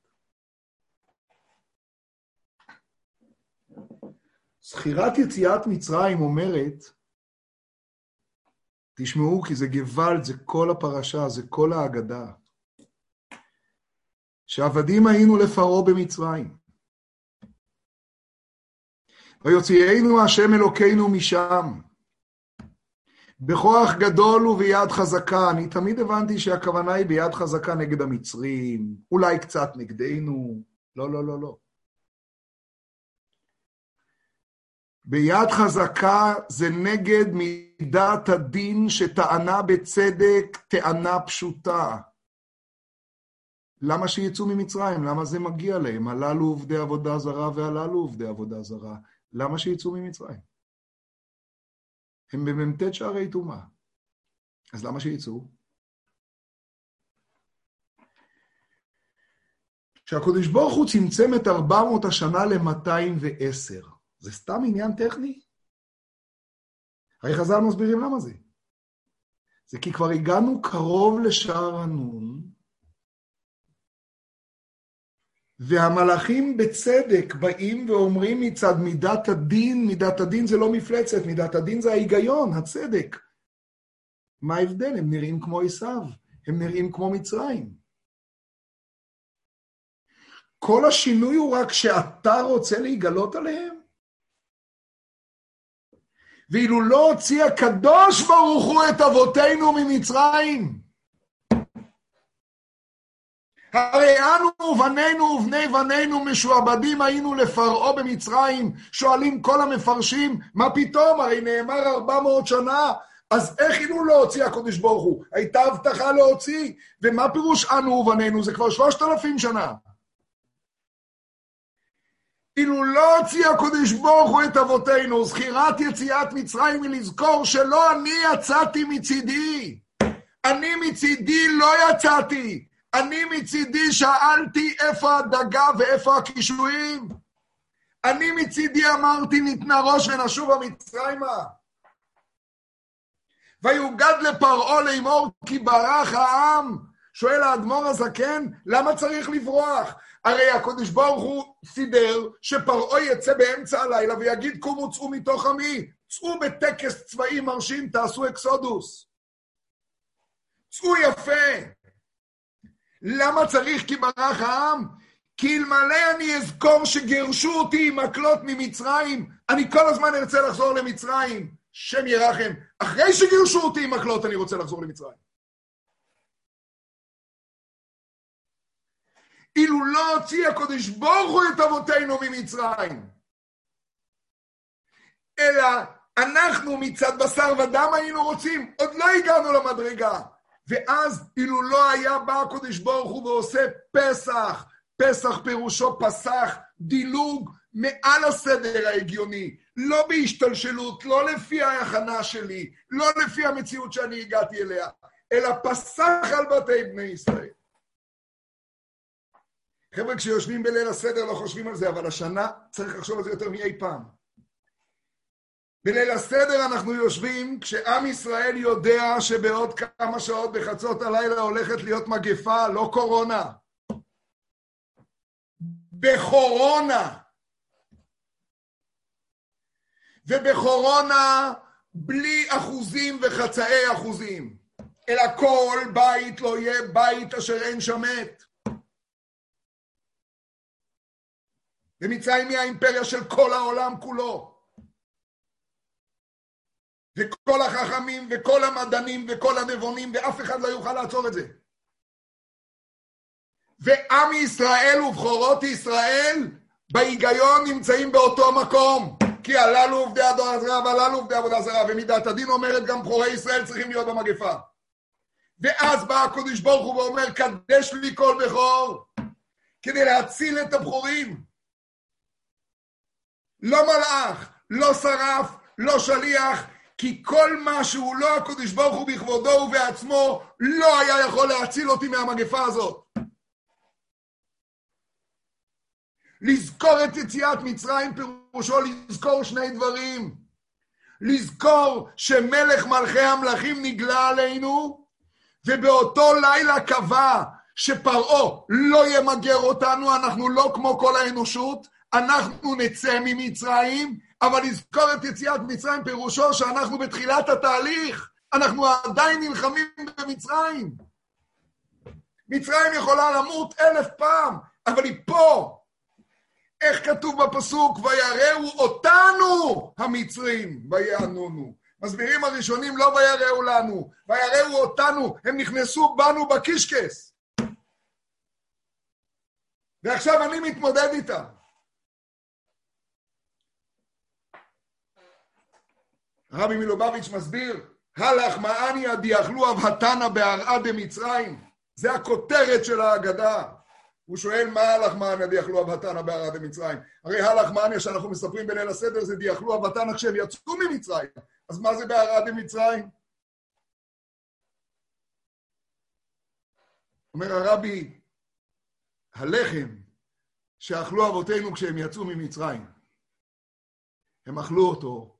זכירת יציאת מצרים אומרת תשמעו, כי זה גוואלד, זה כל הפרשה, זה כל ההגדה. שעבדים היינו לפרעה במצרים. ויוציאנו השם אלוקינו משם. בכוח גדול וביד חזקה. אני תמיד הבנתי שהכוונה היא ביד חזקה נגד המצרים, אולי קצת נגדנו. לא, לא, לא, לא. ביד חזקה זה נגד מידת הדין שטענה בצדק טענה פשוטה. למה שיצאו ממצרים? למה זה מגיע להם? הללו עובדי עבודה זרה והללו עובדי עבודה זרה. למה שיצאו ממצרים? הם במ"ט שערי טומאה. אז למה שיצאו? כשהקדוש ברוך הוא צמצם את 400 השנה ל-210, זה סתם עניין טכני? הרי חז"ל מסבירים למה זה. זה כי כבר הגענו קרוב לשער הנון, והמלאכים בצדק באים ואומרים מצד מידת הדין, מידת הדין זה לא מפלצת, מידת הדין זה ההיגיון, הצדק. מה ההבדל? הם נראים כמו עשיו, הם נראים כמו מצרים. כל השינוי הוא רק שאתה רוצה להיגלות עליהם? ואילו לא הוציא הקדוש ברוך הוא את אבותינו ממצרים, הרי אנו ובנינו ובני בנינו משועבדים היינו לפרעה במצרים, שואלים כל המפרשים, מה פתאום? הרי נאמר ארבע מאות שנה, אז איך אילו לא הקדוש ברוך הוא? הייתה הבטחה להוציא, ומה פירוש אנו ובנינו? זה כבר שלושת אלפים שנה. אילו לא הוציא הקדוש ברוך הוא את אבותינו, זכירת יציאת מצרים היא לזכור שלא אני יצאתי מצידי. אני מצידי לא יצאתי. אני מצידי שאלתי איפה הדגה ואיפה הקישואים. אני מצידי אמרתי ניתנה ראש ונשובה מצרימה. ויוגד לפרעה לאמור כי ברח העם. שואל האדמו"ר הזקן, למה צריך לברוח? הרי הקדוש ברוך הוא סידר שפרעה יצא באמצע הלילה ויגיד קומו צאו מתוך עמי, צאו בטקס צבאי מרשים, תעשו אקסודוס. צאו יפה. למה צריך כי ברח העם? כי אלמלא אני אזכור שגירשו אותי עם מקלות ממצרים, אני כל הזמן ארצה לחזור למצרים. שם ירחם. אחרי שגירשו אותי עם מקלות, אני רוצה לחזור למצרים. אילו לא הוציא הקדוש ברוך הוא את אבותינו ממצרים, אלא אנחנו מצד בשר ודם היינו רוצים, עוד לא הגענו למדרגה. ואז אילו לא היה בא הקדוש ברוך הוא ועושה פסח, פסח פירושו פסח, דילוג מעל הסדר ההגיוני, לא בהשתלשלות, לא לפי ההכנה שלי, לא לפי המציאות שאני הגעתי אליה, אלא פסח על בתי בני ישראל. חבר'ה, כשיושבים בליל הסדר לא חושבים על זה, אבל השנה צריך לחשוב על זה יותר מאי פעם. בליל הסדר אנחנו יושבים כשעם ישראל יודע שבעוד כמה שעות בחצות הלילה הולכת להיות מגפה, לא קורונה. בקורונה. ובקורונה בלי אחוזים וחצאי אחוזים, אלא כל בית לא יהיה בית אשר אין שם מת. ומצרים היא האימפריה של כל העולם כולו. וכל החכמים וכל המדענים וכל הנבונים, ואף אחד לא יוכל לעצור את זה. ועם ישראל ובכורות ישראל בהיגיון נמצאים באותו מקום. כי הללו עובדי הדור הזרה והללו עובדי עבודה זרה, ומידת הדין אומרת גם בכורי ישראל צריכים להיות במגפה. ואז בא הקדוש ברוך הוא ואומר, קדש לי כל בכור, כדי להציל את הבכורים. לא מלאך, לא שרף, לא שליח, כי כל מה שהוא לא הקדוש ברוך הוא בכבודו ובעצמו, לא היה יכול להציל אותי מהמגפה הזאת. לזכור את יציאת מצרים פירושו לזכור שני דברים. לזכור שמלך מלכי המלכים נגלה עלינו, ובאותו לילה קבע שפרעה לא ימגר אותנו, אנחנו לא כמו כל האנושות, אנחנו נצא ממצרים, אבל לזכור את יציאת מצרים פירושו שאנחנו בתחילת התהליך. אנחנו עדיין נלחמים במצרים. מצרים יכולה למות אלף פעם, אבל היא פה. איך כתוב בפסוק? ויראו אותנו המצרים, ויענונו. מסבירים הראשונים לא ויראו לנו, ויראו אותנו, הם נכנסו בנו בקישקס. ועכשיו אני מתמודד איתם. רבי מלובביץ' מסביר, הלך מעניה דיאכלו אבהתנא בהרעה דמצרים. זה הכותרת של ההגדה. הוא שואל מה הלך מעניה דיאכלו אבהתנא בהרעה דמצרים. הרי הלך מעניה שאנחנו מספרים בליל הסדר זה דיאכלו אבהתנא כשהם יצאו ממצרים. אז מה זה בהרעה דמצרים? אומר הרבי, הלחם שאכלו אבותינו כשהם יצאו ממצרים, הם אכלו אותו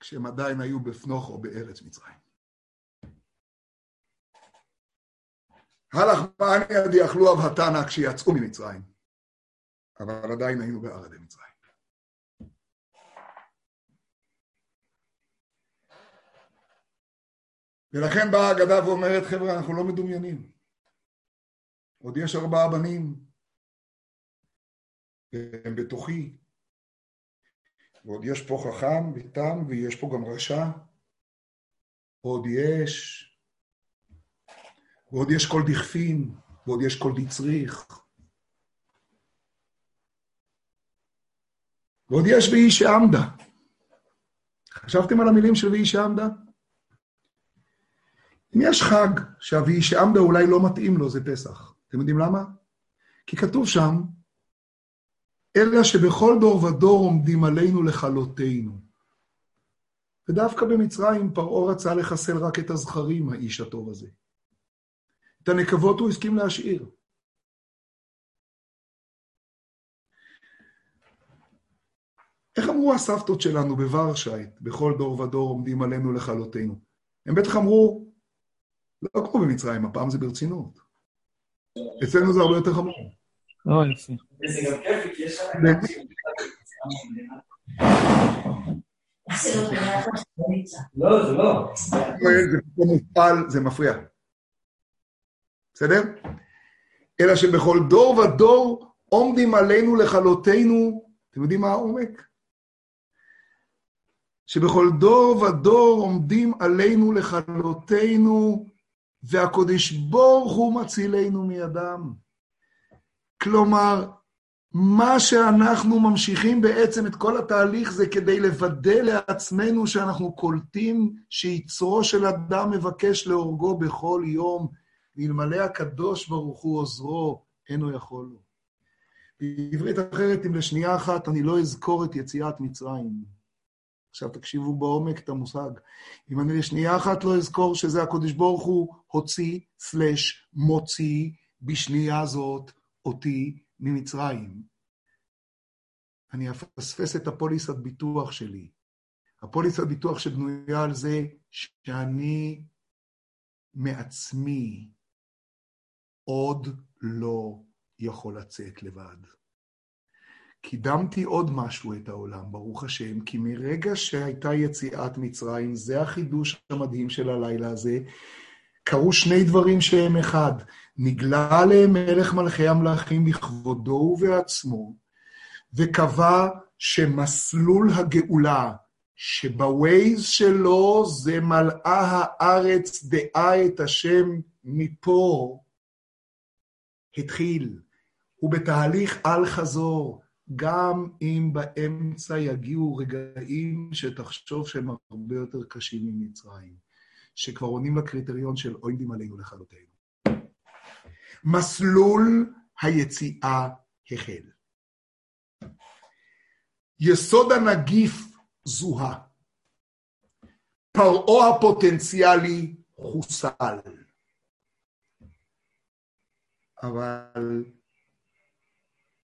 כשהם עדיין היו בפנוך או בארץ מצרים. הלך מעניה דיאכלו אבהתנא כשיצאו ממצרים, אבל עדיין היינו בערד מצרים. ולכן באה האגדה ואומרת, חבר'ה, אנחנו לא מדומיינים. עוד יש ארבעה בנים, והם בתוכי, ועוד יש פה חכם ותם, ויש פה גם רשע, ועוד יש, ועוד יש כל דכפין, ועוד יש כל דצריך. ועוד יש ויהי שעמדה. חשבתם על המילים של ויהי שעמדה? אם יש חג שהוויהי שעמדה אולי לא מתאים לו, זה פסח. אתם יודעים למה? כי כתוב שם, אלא שבכל דור ודור עומדים עלינו לכלותנו. ודווקא במצרים פרעה רצה לחסל רק את הזכרים, האיש הטוב הזה. את הנקבות הוא הסכים להשאיר. איך אמרו הסבתות שלנו בוורשייט, בכל דור ודור עומדים עלינו לכלותנו? הם בטח אמרו, לא כמו במצרים, הפעם זה ברצינות. אצלנו זה הרבה יותר חמור. לא, יפה. וזה גם כיף, כי יש לא, זה לא. זה פתאום מופעל, זה מפריע. בסדר? אלא שבכל דור ודור עומדים עלינו לכלותנו, אתם יודעים מה העומק? שבכל דור ודור עומדים עלינו לכלותנו, והקודש ברוך הוא מצילנו מידם. כלומר, מה שאנחנו ממשיכים בעצם את כל התהליך זה כדי לוודא לעצמנו שאנחנו קולטים שיצרו של אדם מבקש להורגו בכל יום, ואלמלא הקדוש ברוך הוא עוזרו, אינו יכול לו. בעברית אחרת, אם לשנייה אחת אני לא אזכור את יציאת מצרים, עכשיו תקשיבו בעומק את המושג. אם אני לשנייה אחת לא אזכור שזה הקודש ברוך הוא הוציא, סלש, מוציא, בשנייה זאת אותי ממצרים. אני אפספס את הפוליסת ביטוח שלי. הפוליסת ביטוח שבנויה על זה שאני מעצמי עוד לא יכול לצאת לבד. קידמתי עוד משהו את העולם, ברוך השם, כי מרגע שהייתה יציאת מצרים, זה החידוש המדהים של הלילה הזה, קרו שני דברים שהם אחד. נגלה עליהם מלך מלכי המלכים בכבודו ובעצמו, וקבע שמסלול הגאולה, שבווייז שלו זה מלאה הארץ דעה את השם מפה, התחיל. הוא בתהליך אל-חזור. גם אם באמצע יגיעו רגעים שתחשוב שהם הרבה יותר קשים ממצרים, שכבר עונים לקריטריון של עומדים עלינו לכלותנו. מסלול היציאה החל. יסוד הנגיף זוהה. פרעה הפוטנציאלי חוסל. אבל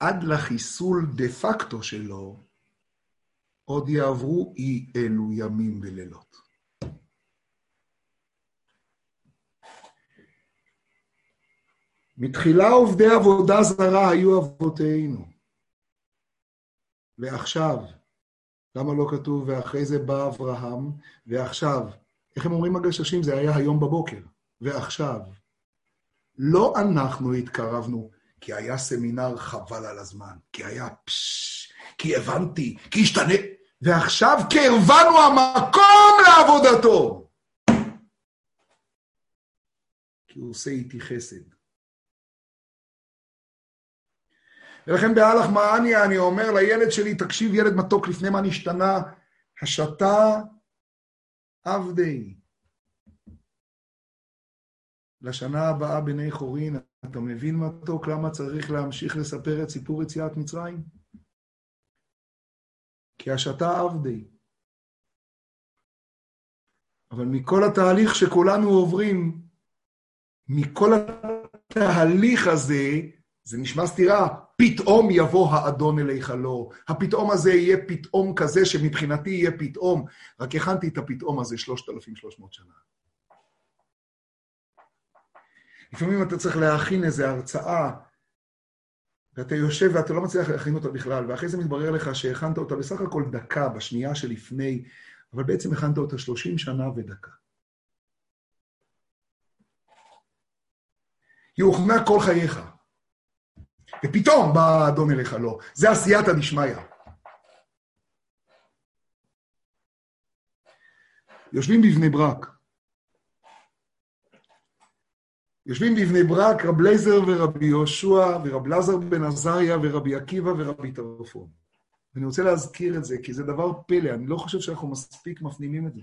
עד לחיסול דה פקטו שלו, עוד יעברו אי אלו ימים ולילות. מתחילה עובדי עבודה זרה היו אבותינו. ועכשיו, למה לא כתוב ואחרי זה בא אברהם, ועכשיו איך הם אומרים הגששים? זה היה היום בבוקר, ועכשיו. לא אנחנו התקרבנו, כי היה סמינר חבל על הזמן, כי היה פשש, כי הבנתי, כי השתנה, ועכשיו קרבנו המקום לעבודתו. כי הוא עושה איתי חסד. ולכן באלח מעניה אני אומר לילד שלי, תקשיב ילד מתוק, לפני מה נשתנה, השתה עבדי. לשנה הבאה בני חורין, אתה מבין מתוק למה צריך להמשיך לספר את סיפור יציאת מצרים? כי השתה עבדי. אבל מכל התהליך שכולנו עוברים, מכל התהליך הזה, זה נשמע סתירה, פתאום יבוא האדון אל היכלו. הפתאום הזה יהיה פתאום כזה שמבחינתי יהיה פתאום. רק הכנתי את הפתאום הזה 3,300 שנה. לפעמים אתה צריך להכין איזו הרצאה, ואתה יושב ואתה לא מצליח להכין אותה בכלל, ואחרי זה מתברר לך שהכנת אותה בסך הכל דקה, בשנייה שלפני, אבל בעצם הכנת אותה 30 שנה ודקה. יוכנה כל חייך. ופתאום בא האדון אליך, לא. זה עשייתא דשמיא. יושבים בבני ברק. יושבים בבני ברק רב לייזר ורבי יהושע ורב לזר בן עזריה ורבי עקיבא ורבי טרפון. ואני רוצה להזכיר את זה, כי זה דבר פלא, אני לא חושב שאנחנו מספיק מפנימים את זה.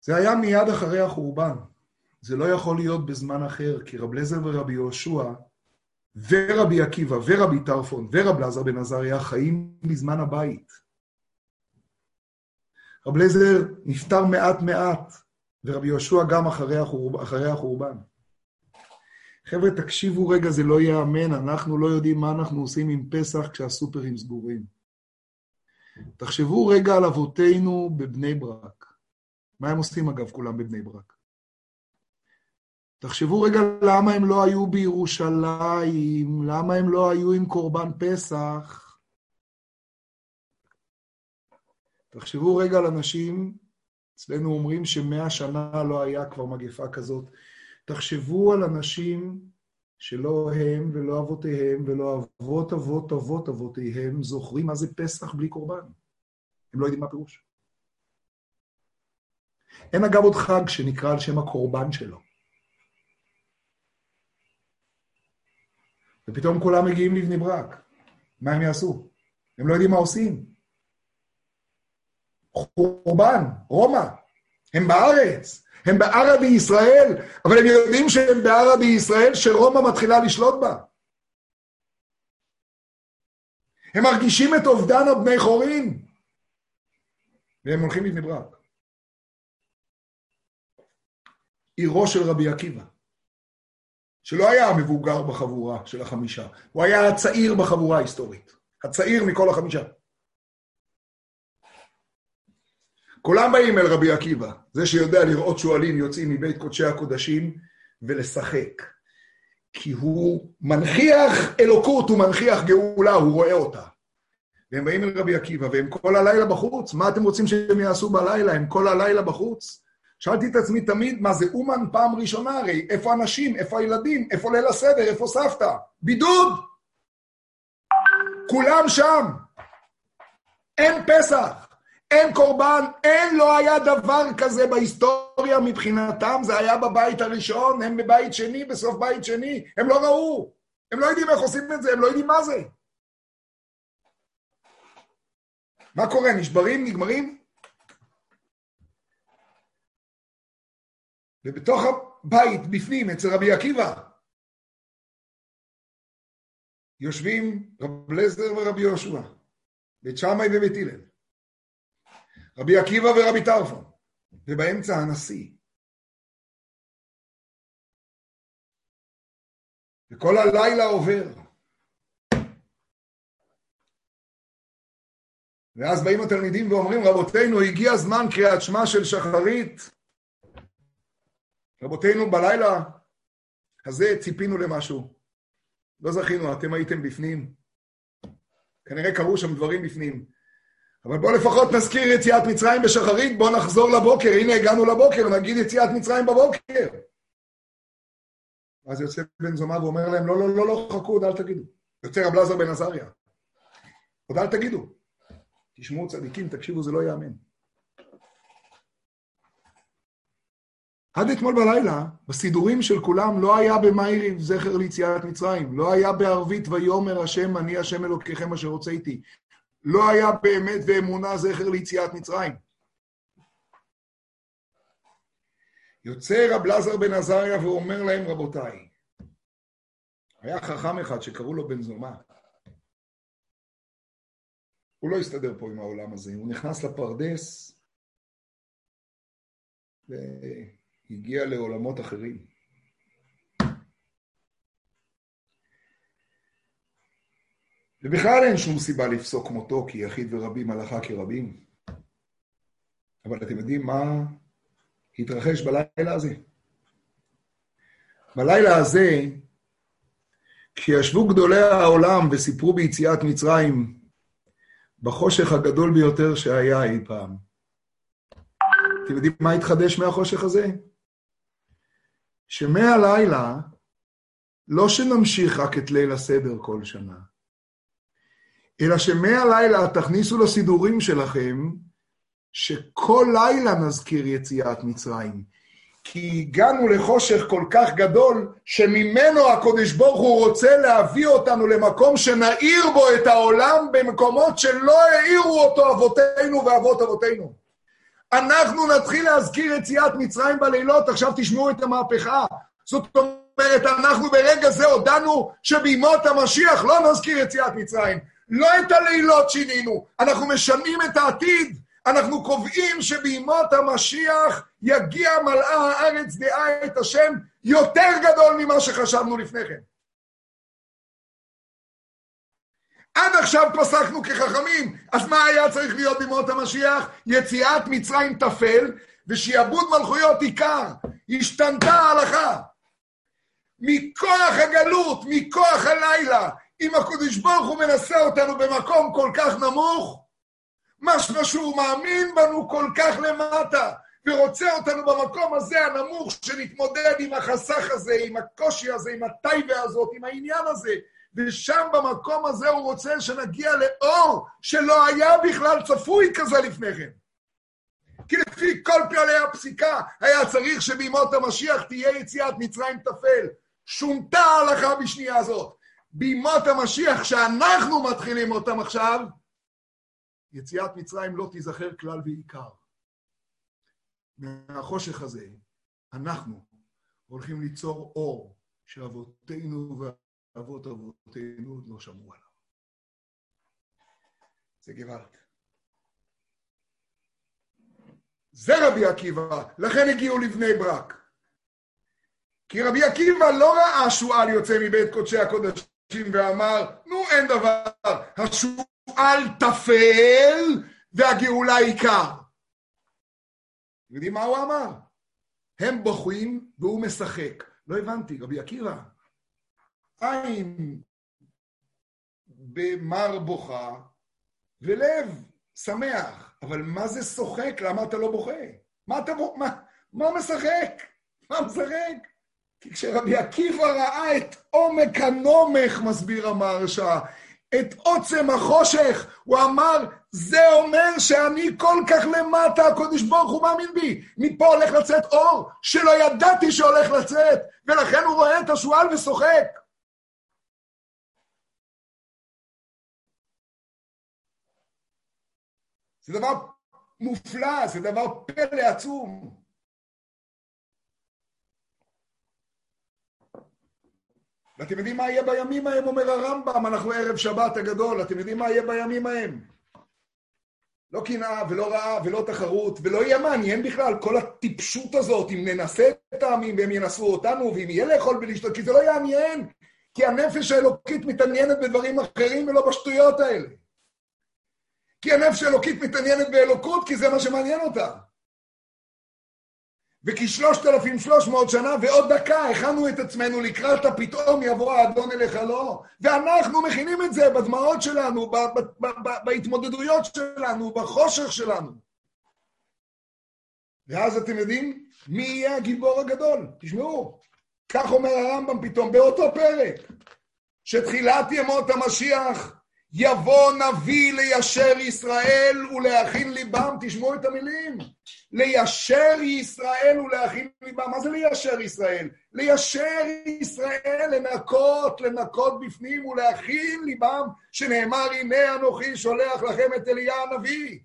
זה היה מיד אחרי החורבן. זה לא יכול להיות בזמן אחר, כי רב לזר ורבי יהושע ורבי עקיבא ורבי טרפון ורב לזר בן עזריה חיים בזמן הבית. רב לזר נפטר מעט מעט, ורבי יהושע גם אחרי, החורב, אחרי החורבן. חבר'ה, תקשיבו רגע, זה לא ייאמן, אנחנו לא יודעים מה אנחנו עושים עם פסח כשהסופרים סגורים. תחשבו רגע על אבותינו בבני ברק. מה הם עושים אגב כולם בבני ברק? תחשבו רגע למה הם לא היו בירושלים, למה הם לא היו עם קורבן פסח. תחשבו רגע על אנשים, אצלנו אומרים שמאה שנה לא היה כבר מגפה כזאת. תחשבו על אנשים שלא הם ולא אבותיהם ולא אבות אבות אבות אבותיהם זוכרים מה זה פסח בלי קורבן. הם לא יודעים מה פירוש. אין אגב עוד חג שנקרא על שם הקורבן שלו. ופתאום כולם מגיעים לבני ברק. מה הם יעשו? הם לא יודעים מה עושים. חורבן, רומא, הם בארץ, הם בערה בישראל, אבל הם יודעים שהם בערה בישראל שרומא מתחילה לשלוט בה. הם מרגישים את אובדן הבני חורין, והם הולכים לבני ברק. עירו של רבי עקיבא. שלא היה המבוגר בחבורה של החמישה, הוא היה הצעיר בחבורה ההיסטורית, הצעיר מכל החמישה. כולם באים אל רבי עקיבא, זה שיודע לראות שועלים יוצאים מבית קודשי הקודשים ולשחק. כי הוא מנכיח אלוקות, הוא מנכיח גאולה, הוא רואה אותה. והם באים אל רבי עקיבא, והם כל הלילה בחוץ, מה אתם רוצים שהם יעשו בלילה? הם כל הלילה בחוץ. שאלתי את עצמי תמיד, מה זה אומן פעם ראשונה הרי? איפה הנשים? איפה הילדים? איפה ליל הסדר? איפה סבתא? בידוד! כולם שם. אין פסח, אין קורבן, אין, לא היה דבר כזה בהיסטוריה מבחינתם, זה היה בבית הראשון, הם בבית שני, בסוף בית שני, הם לא ראו, הם לא יודעים איך עושים את זה, הם לא יודעים מה זה. מה קורה, נשברים, נגמרים? ובתוך הבית, בפנים, אצל רבי עקיבא, יושבים רב לזר ורבי יהושע, בית שמאי ובית הלל, רבי עקיבא ורבי טרפון, ובאמצע הנשיא. וכל הלילה עובר. ואז באים התלמידים ואומרים, רבותינו, הגיע זמן קריאת שמע של שחרית, רבותינו, בלילה הזה ציפינו למשהו. לא זכינו, אתם הייתם בפנים. כנראה קרו שם דברים בפנים. אבל בואו לפחות נזכיר יציאת מצרים בשחרית, בואו נחזור לבוקר, הנה הגענו לבוקר, נגיד יציאת מצרים בבוקר. אז יוצא בן זומא ואומר להם, לא, לא, לא, לא, חכו, עוד אל תגידו. יוצא רב לזר בן עזריה. עוד אל תגידו. תשמעו צדיקים, תקשיבו, זה לא ייאמן. עד אתמול בלילה, בסידורים של כולם, לא היה במאירי זכר ליציאת מצרים, לא היה בערבית ויאמר השם, אני השם אלוקיכם אשר רוצה איתי. לא היה באמת ואמונה זכר ליציאת מצרים. יוצא רב לזר בן עזריה ואומר להם, רבותיי, היה חכם אחד שקראו לו בן זומא. הוא לא הסתדר פה עם העולם הזה, הוא נכנס לפרדס והגיע לעולמות אחרים. ובכלל אין שום סיבה לפסוק מותו כי יחיד ורבים הלכה כרבים. אבל אתם יודעים מה התרחש בלילה הזה? בלילה הזה, כשישבו גדולי העולם וסיפרו ביציאת מצרים בחושך הגדול ביותר שהיה אי פעם, אתם יודעים מה התחדש מהחושך הזה? שמהלילה, לא שנמשיך רק את ליל הסדר כל שנה, אלא שמהלילה תכניסו לסידורים שלכם שכל לילה נזכיר יציאת מצרים. כי הגענו לחושך כל כך גדול, שממנו הקודש ברוך הוא רוצה להביא אותנו למקום שנאיר בו את העולם במקומות שלא האירו אותו אבותינו ואבות אבותינו. אנחנו נתחיל להזכיר יציאת מצרים בלילות, עכשיו תשמעו את המהפכה. זאת אומרת, אנחנו ברגע זה הודענו שבימות המשיח לא נזכיר יציאת מצרים. לא את הלילות שינינו, אנחנו משנים את העתיד. אנחנו קובעים שבימות המשיח יגיע מלאה הארץ דעה את השם יותר גדול ממה שחשבנו לפני כן. עד עכשיו פסקנו כחכמים, אז מה היה צריך להיות בימות המשיח? יציאת מצרים תפל ושיעבוד מלכויות עיקר. השתנתה ההלכה. מכוח הגלות, מכוח הלילה, אם הקדוש ברוך הוא מנסה אותנו במקום כל כך נמוך, משמע שהוא מאמין בנו כל כך למטה, ורוצה אותנו במקום הזה הנמוך, שנתמודד עם החסך הזה, עם הקושי הזה, עם הטייבה הזאת, עם העניין הזה, ושם במקום הזה הוא רוצה שנגיע לאור שלא היה בכלל צפוי כזה לפני כן. כי לפי כל פעלי הפסיקה היה צריך שבימות המשיח תהיה יציאת מצרים תפל. שונתה ההלכה בשנייה הזאת. בימות המשיח שאנחנו מתחילים אותם עכשיו, יציאת מצרים לא תיזכר כלל ועיקר. מהחושך הזה, אנחנו הולכים ליצור אור שאבותינו ואבות אבותינו עוד לא שמעו עליו. זה גוואלד. זה רבי עקיבא, לכן הגיעו לבני ברק. כי רבי עקיבא לא ראה שועל יוצא מבית קודשי הקודשים ואמר, נו אין דבר, השועל טפל והגאולה עיקר. יודעים מה הוא אמר? הם בוכים והוא משחק. לא הבנתי, רבי עקיבא, עין במר בוכה ולב שמח. אבל מה זה שוחק? למה אתה לא בוכה? מה אתה בוכה? מה, מה משחק? מה משחק? כי כשרבי עקיבא ראה את עומק הנומך, מסביר המהרש"א, את עוצם החושך, הוא אמר, זה אומר שאני כל כך למטה, הקודש ברוך הוא מאמין בי. מפה הולך לצאת אור שלא ידעתי שהולך לצאת, ולכן הוא רואה את השועל ושוחק. זה דבר מופלא, זה דבר פלא עצום. ואתם יודעים מה יהיה בימים ההם, אומר הרמב"ם, אנחנו ערב שבת הגדול, אתם יודעים מה יהיה בימים ההם? לא קנאה ולא רעה ולא תחרות, ולא יהיה מעניין בכלל, כל הטיפשות הזאת, אם ננסה את העמים והם ינסו אותנו, ואם יהיה לאכול ולשתות, כי זה לא יעניין, כי הנפש האלוקית מתעניינת בדברים אחרים ולא בשטויות האלה. כי הנפש האלוקית מתעניינת באלוקות, כי זה מה שמעניין אותה. וכ-3,300 שנה ועוד דקה הכנו את עצמנו לקראת הפתאום יבוא האדון אליך לא, ואנחנו מכינים את זה בדמעות שלנו, בהתמודדויות שלנו, בחושך שלנו. ואז אתם יודעים מי יהיה הגיבור הגדול? תשמעו, כך אומר הרמב"ם פתאום באותו פרק, שתחילת ימות המשיח יבוא נביא ליישר ישראל ולהכין ליבם, תשמעו את המילים, ליישר ישראל ולהכין ליבם, מה זה ליישר ישראל? ליישר ישראל, לנקות, לנקות בפנים ולהכין ליבם, שנאמר הנה אנוכי שולח לכם את אליה הנביא.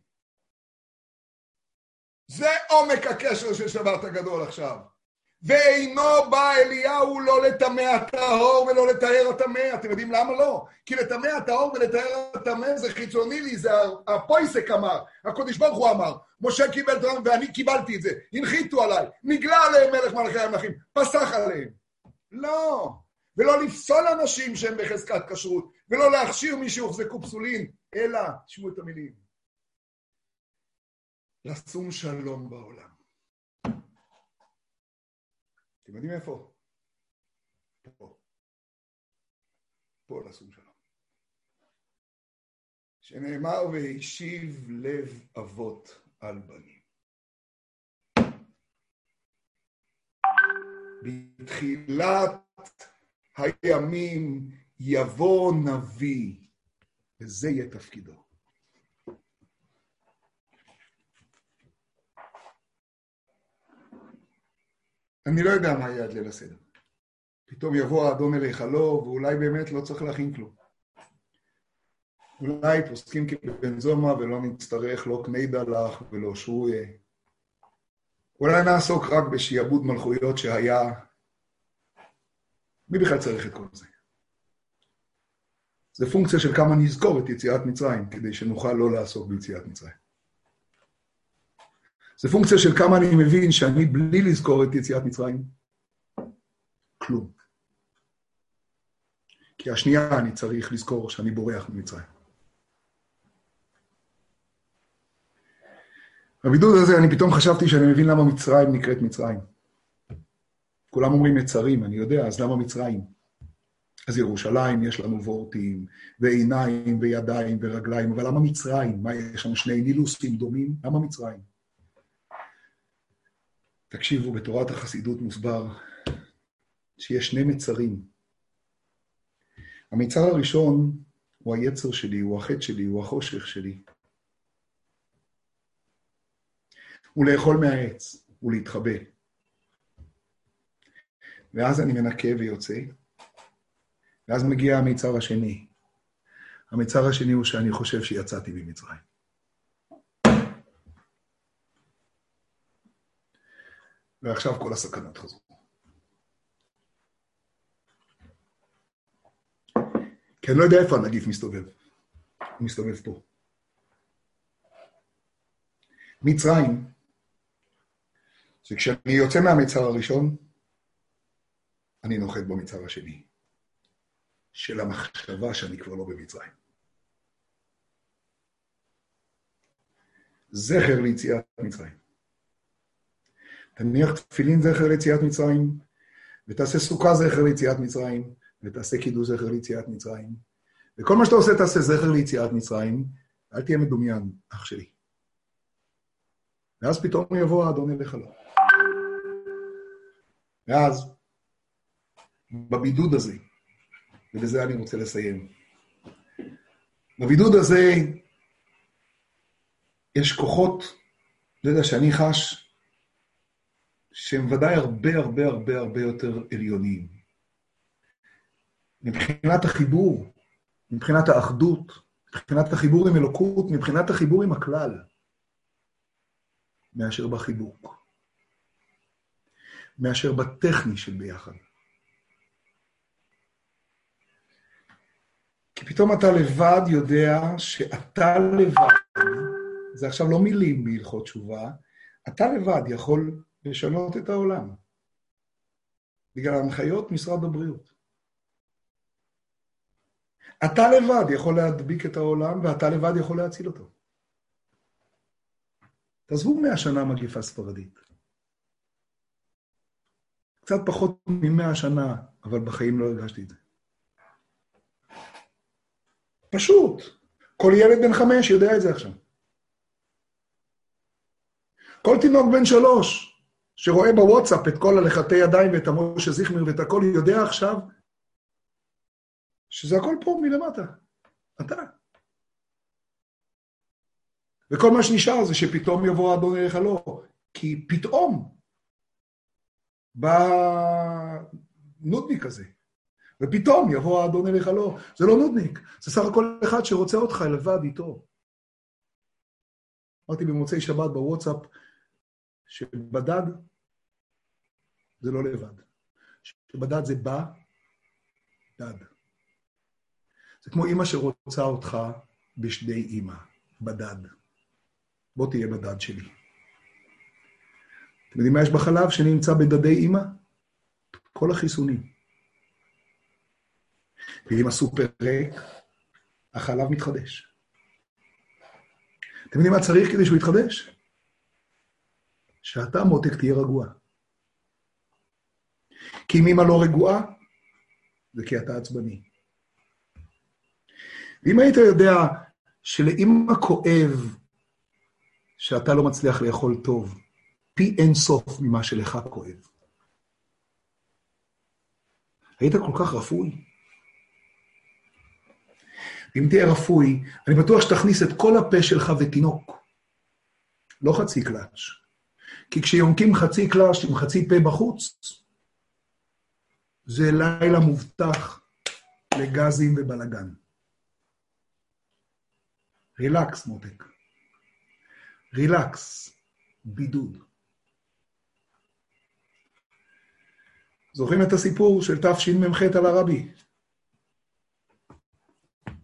זה עומק הקשר של שבת הגדול עכשיו. ואינו בא אליהו לא לטמא הטהור ולא לטהר הטמא. אתם יודעים למה לא? כי לטמא הטהור ולטהר הטמא זה חיצוני לי, זה הפויסק אמר, הקודש ברוך הוא אמר. משה קיבל תורה ואני קיבלתי את זה. הנחיתו עליי, נגלה עליהם מלך מלכי המלכים, פסח עליהם. לא. ולא לפסול אנשים שהם בחזקת כשרות, ולא להכשיר מי שהוחזקו פסולין, אלא, תשמעו את המילים, לשום שלום בעולם. אתם יודעים איפה? פה. פה לשום שלום. שנאמר והשיב לב אבות על בנים. בתחילת הימים יבוא נביא, וזה יהיה תפקידו. אני לא יודע מה יהיה עד ליל הסדר. פתאום יבוא האדון אל היכלו, ואולי באמת לא צריך להכין כלום. אולי פוסקים כבן זומא ולא נצטרך לא קני דלך ולא שרויה. אולי נעסוק רק בשעבוד מלכויות שהיה. מי בכלל צריך את כל זה? זה פונקציה של כמה נזכור את יציאת מצרים, כדי שנוכל לא לעסוק ביציאת מצרים. זה פונקציה של כמה אני מבין שאני בלי לזכור את יציאת מצרים, כלום. כי השנייה אני צריך לזכור שאני בורח ממצרים. בבידוד הזה אני פתאום חשבתי שאני מבין למה מצרים נקראת מצרים. כולם אומרים מצרים, אני יודע, אז למה מצרים? אז ירושלים יש לנו וורטים, ועיניים, וידיים, ורגליים, אבל למה מצרים? מה, יש לנו שני נילוסים דומים? למה מצרים? תקשיבו, בתורת החסידות מוסבר שיש שני מצרים. המיצר הראשון הוא היצר שלי, הוא החטא שלי, הוא החושך שלי. הוא לאכול מהעץ, הוא להתחבא. ואז אני מנקה ויוצא, ואז מגיע המיצר השני. המיצר השני הוא שאני חושב שיצאתי ממצרים. ועכשיו כל הסכנות חזרו. כי אני לא יודע איפה הנגיף מסתובב. הוא מסתובב פה. מצרים, זה כשאני יוצא מהמצר הראשון, אני נוחת במצר השני, של המחשבה שאני כבר לא במצרים. זכר ליציאת מצרים. תניח תפילין זכר ליציאת מצרים, ותעשה סוכה זכר ליציאת מצרים, ותעשה קידוש זכר ליציאת מצרים. וכל מה שאתה עושה, תעשה זכר ליציאת מצרים, אל תהיה מדומיין, אח שלי. ואז פתאום יבוא האדון אליך לא. ואז, בבידוד הזה, ובזה אני רוצה לסיים, בבידוד הזה יש כוחות, לא יודע, שאני חש, שהם ודאי הרבה הרבה הרבה הרבה יותר עליונים. מבחינת החיבור, מבחינת האחדות, מבחינת החיבור עם אלוקות, מבחינת החיבור עם הכלל, מאשר בחיבוק, מאשר בטכני של ביחד. כי פתאום אתה לבד יודע שאתה לבד, זה עכשיו לא מילים בהלכות תשובה, אתה לבד יכול לשנות את העולם. בגלל הנחיות משרד הבריאות. אתה לבד יכול להדביק את העולם, ואתה לבד יכול להציל אותו. תעזבו מאה שנה מגיפה ספרדית. קצת פחות ממאה שנה, אבל בחיים לא הרגשתי את זה. פשוט. כל ילד בן חמש יודע את זה עכשיו. כל תינוק בן שלוש שרואה בוואטסאפ את כל הלחתי ידיים ואת המשה זיכמיר ואת הכל, יודע עכשיו שזה הכל פה מלמטה. אתה. וכל מה שנשאר זה שפתאום יבוא האדון אליך לא. כי פתאום בא נודניק כזה, ופתאום יבוא האדון אליך לא. זה לא נודניק, זה סך הכל אחד שרוצה אותך לבד איתו. אמרתי במוצאי שבת בוואטסאפ, שבדד זה לא לבד. שבדד זה בא, דד. זה כמו אימא שרוצה אותך בשדי אימא, בדד. בוא תהיה בדד שלי. אתם יודעים מה יש בחלב שנמצא בדדי אימא? כל החיסונים. ואם הסופר ריק, החלב מתחדש. אתם יודעים מה צריך כדי שהוא יתחדש? שאתה, מותק, תהיה רגוע. כי אם אמא לא רגועה, זה כי אתה עצבני. ואם היית יודע שלאמא כואב שאתה לא מצליח לאכול טוב, פי אין סוף ממה שלך כואב. היית כל כך רפוי? אם תהיה רפוי, אני בטוח שתכניס את כל הפה שלך ותינוק. לא חצי קלאץ'. כי כשיונקים חצי קלאץ' עם חצי פה בחוץ, זה לילה מובטח לגזים ובלאגן. רילקס, מותק. רילקס. בידוד. זוכרים את הסיפור של תשמ"ח על הרבי?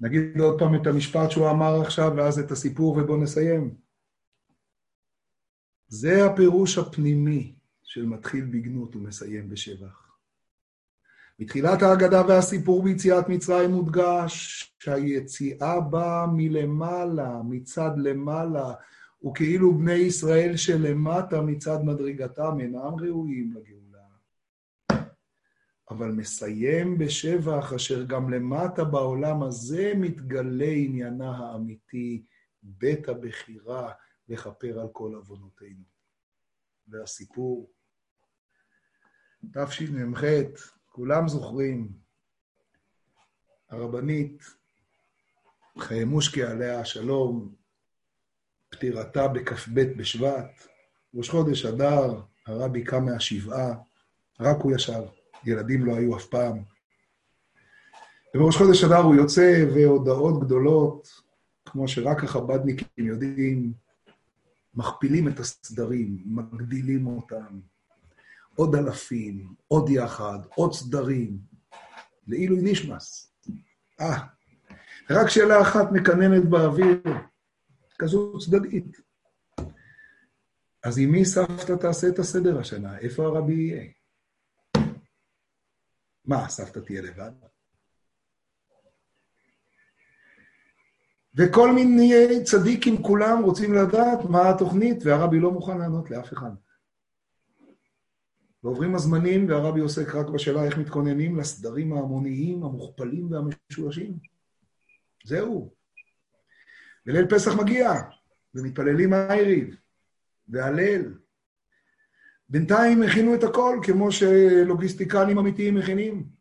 נגיד עוד פעם את המשפט שהוא אמר עכשיו, ואז את הסיפור ובואו נסיים. זה הפירוש הפנימי של מתחיל בגנות ומסיים בשבח. מתחילת ההגדה והסיפור ביציאת מצרים מודגש שהיציאה באה מלמעלה, מצד למעלה, וכאילו בני ישראל שלמטה מצד מדרגתם אינם ראויים לגאולה. אבל מסיים בשבח, אשר גם למטה בעולם הזה מתגלה עניינה האמיתי, בית הבחירה לכפר על כל עוונותינו. והסיפור, תשמ"ח, כולם זוכרים, הרבנית חיימושקי עליה השלום, פטירתה בכ"ב בשבט, ראש חודש אדר, הרבי קם מהשבעה, רק הוא ישב. ילדים לא היו אף פעם. ובראש חודש אדר הוא יוצא, והודעות גדולות, כמו שרק החב"דניקים יודעים, מכפילים את הסדרים, מגדילים אותם. עוד אלפים, עוד יחד, עוד סדרים, לעילוי נשמס. אה, רק שאלה אחת מקננת באוויר, כזו צדדית. אז עם מי סבתא תעשה את הסדר השנה? איפה הרבי יהיה? מה, סבתא תהיה לבד? וכל מיני צדיקים כולם רוצים לדעת מה התוכנית, והרבי לא מוכן לענות לאף אחד. ועוברים הזמנים, והרבי עוסק רק בשאלה איך מתכוננים לסדרים ההמוניים, המוכפלים והמשולשים. זהו. וליל פסח מגיע, ומתפללים הערב, והלל, בינתיים הכינו את הכל כמו שלוגיסטיקנים אמיתיים מכינים.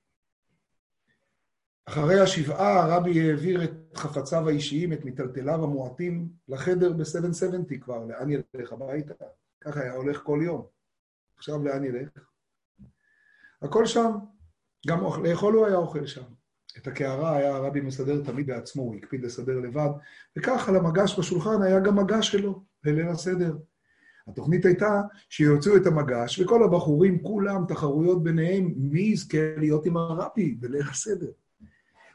אחרי השבעה הרבי העביר את חפציו האישיים, את מיטלטליו המועטים, לחדר ב-770 כבר, לאן ילך הביתה? ככה היה הולך כל יום. עכשיו לאן ילך? הכל שם. גם לאכול הוא היה אוכל שם. את הקערה היה הרבי מסדר תמיד בעצמו, הוא הקפיד לסדר לבד, וכך על המגש בשולחן היה גם מגש שלו, בליל הסדר. התוכנית הייתה שיוציאו את המגש, וכל הבחורים, כולם, תחרויות ביניהם, מי יזכה להיות עם הרבי בליל הסדר.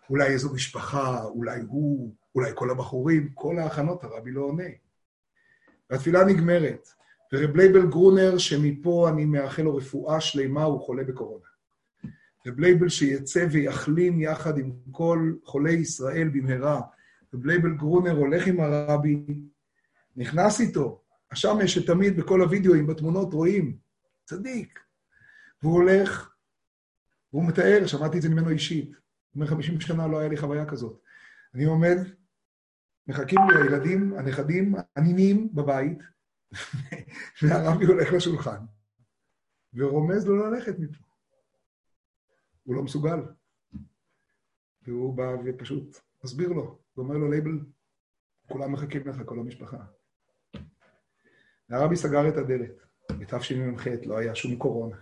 אולי איזו משפחה, אולי הוא, אולי כל הבחורים, כל ההכנות, הרבי לא עונה. והתפילה נגמרת, ורב לייבל גרונר, שמפה אני מאחל לו רפואה שלמה, הוא חולה בקורונה. רב לייבל שיצא ויחלים יחד עם כל חולי ישראל במהרה. רב לייבל גרונר הולך עם הרבי, נכנס איתו, השמש שתמיד בכל הוידאוים, בתמונות רואים, צדיק. והוא הולך, והוא מתאר, שמעתי את זה ממנו אישית. אומר, 50 שנה לא היה לי חוויה כזאת. אני עומד, מחכים לי הילדים, הנכדים, הנינים בבית, והרבי הולך לשולחן, ורומז לו ללכת מפה. הוא לא מסוגל. והוא בא ופשוט מסביר לו, ואומר לו, לייבל, כולם מחכים לך, כל המשפחה. והרבי סגר את הדלת. בתשמ"ח לא היה שום קורונה.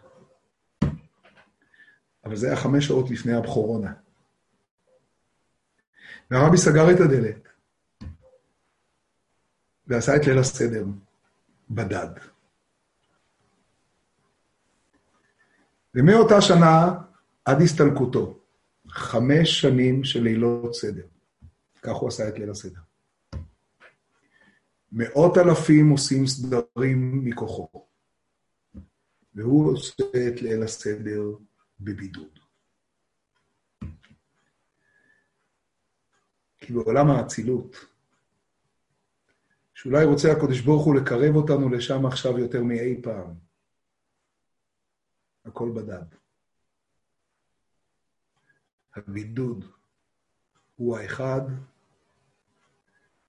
אבל זה היה חמש שעות לפני הבכורונה. והרבי סגר את הדלת, ועשה את ליל הסדר בדד. ומאותה שנה עד הסתלקותו, חמש שנים של לילות סדר. כך הוא עשה את ליל הסדר. מאות אלפים עושים סדרים מכוחו, והוא עושה את ליל הסדר בבידוד. כי בעולם האצילות, שאולי רוצה הקדוש ברוך הוא לקרב אותנו לשם עכשיו יותר מאי פעם, הכל בדד. הבידוד הוא האחד,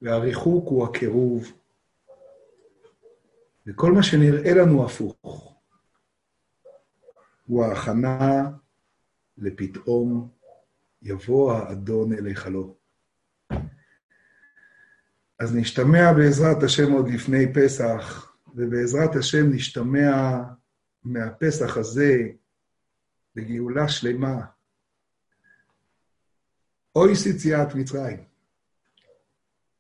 והריחוק הוא הקירוב, וכל מה שנראה לנו הפוך, הוא ההכנה לפתאום יבוא האדון אל היכלו. אז נשתמע בעזרת השם עוד לפני פסח, ובעזרת השם נשתמע מהפסח הזה בגאולה שלמה. אוי יציאת מצרים.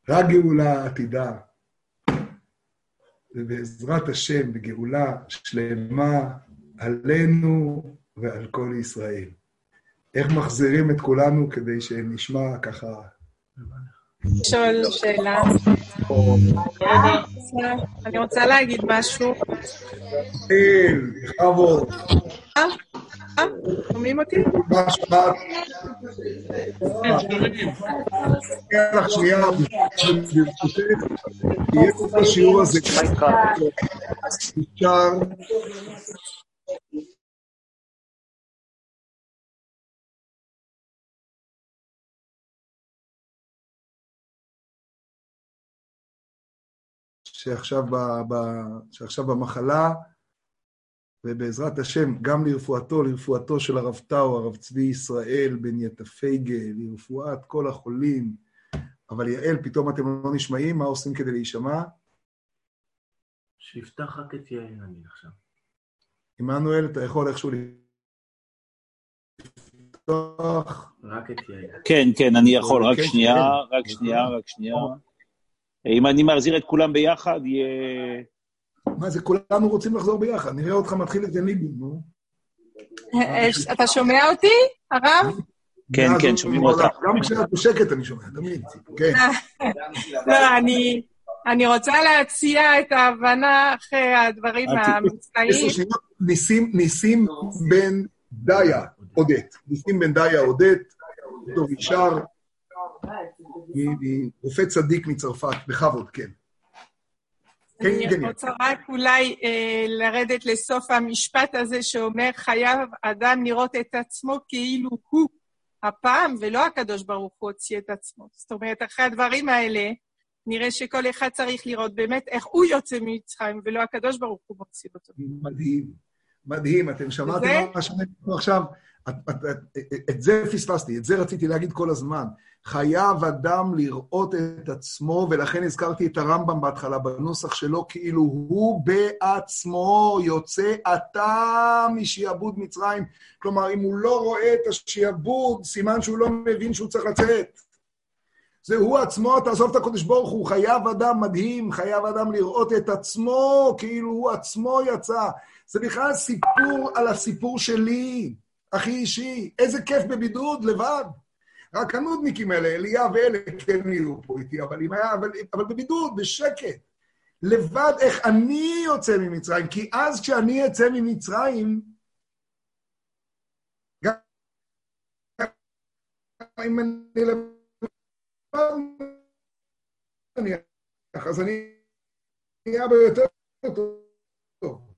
רק גאולה עתידה. ובעזרת השם, בגאולה שלמה עלינו ועל כל ישראל. איך מחזירים את כולנו כדי שנשמע ככה... לשאול שאלה. אני רוצה להגיד משהו. כן, בכבוד. אה? אה? שומעים אותי? מה שמעת? כן, לך שנייה, יהיה פה בשיעור הזה. אפשר... שעכשיו, ב, ב, שעכשיו במחלה, ובעזרת השם, גם לרפואתו, לרפואתו של הרב טאו, הרב צבי ישראל, בן יטפייגה, לרפואת כל החולים. אבל יעל, פתאום אתם לא נשמעים, מה עושים כדי להישמע? שיפתח רק את יעל, אני עכשיו. עמנואל, אתה יכול איכשהו לפתוח? רק את יעל. כן, כן, אני יכול, רק כן, שנייה, כן. רק שנייה, רק שנייה. אם אני מחזיר את כולם ביחד, יהיה... מה זה, כולנו רוצים לחזור ביחד, נראה אותך מתחיל את הניגון, נו. אתה שומע אותי, הרב? כן, כן, הוא- שומעים אותך. גם כשאת בשקט אני שומע, תמיד. כן. לא, אני... אני רוצה להציע את ההבנה אחרי הדברים המצטעים. ניסים, ניסים בן דיה, עודד. ניסים בן דיה, עודד, דוקטור ישר, רופא צדיק מצרפת, בכבוד, כן. כן, אני רוצה רק אולי אה, לרדת לסוף המשפט הזה שאומר, חייב אדם לראות את עצמו כאילו הוא הפעם, ולא הקדוש ברוך הוא הוציא את עצמו. זאת אומרת, אחרי הדברים האלה, נראה שכל אחד צריך לראות באמת איך הוא יוצא ממצרים, ולא הקדוש ברוך הוא מוציא אותו. מדהים, מדהים, אתם שמעתם מה שאני אומר עכשיו? את, את, את, את זה פספסתי, את זה רציתי להגיד כל הזמן. חייב אדם לראות את עצמו, ולכן הזכרתי את הרמב"ם בהתחלה בנוסח שלו, כאילו הוא בעצמו יוצא עתה משעבוד מצרים. כלומר, אם הוא לא רואה את השעבוד, סימן שהוא לא מבין שהוא צריך לצאת. זה הוא עצמו, תעזוב את הקדוש ברוך הוא, חייב אדם מדהים, חייב אדם לראות את עצמו, כאילו הוא עצמו יצא. זה בכלל סיפור על הסיפור שלי, הכי אישי. איזה כיף בבידוד, לבד. רק הנודניקים האלה, אליה ואלה, כן יהיו פה איתי, אבל, היה, אבל, אבל בבידוד, בשקט. לבד, איך אני יוצא ממצרים, כי אז כשאני אצא ממצרים, גם אם אני לבד, נניח, אז אני אהיה הרבה יותר טוב.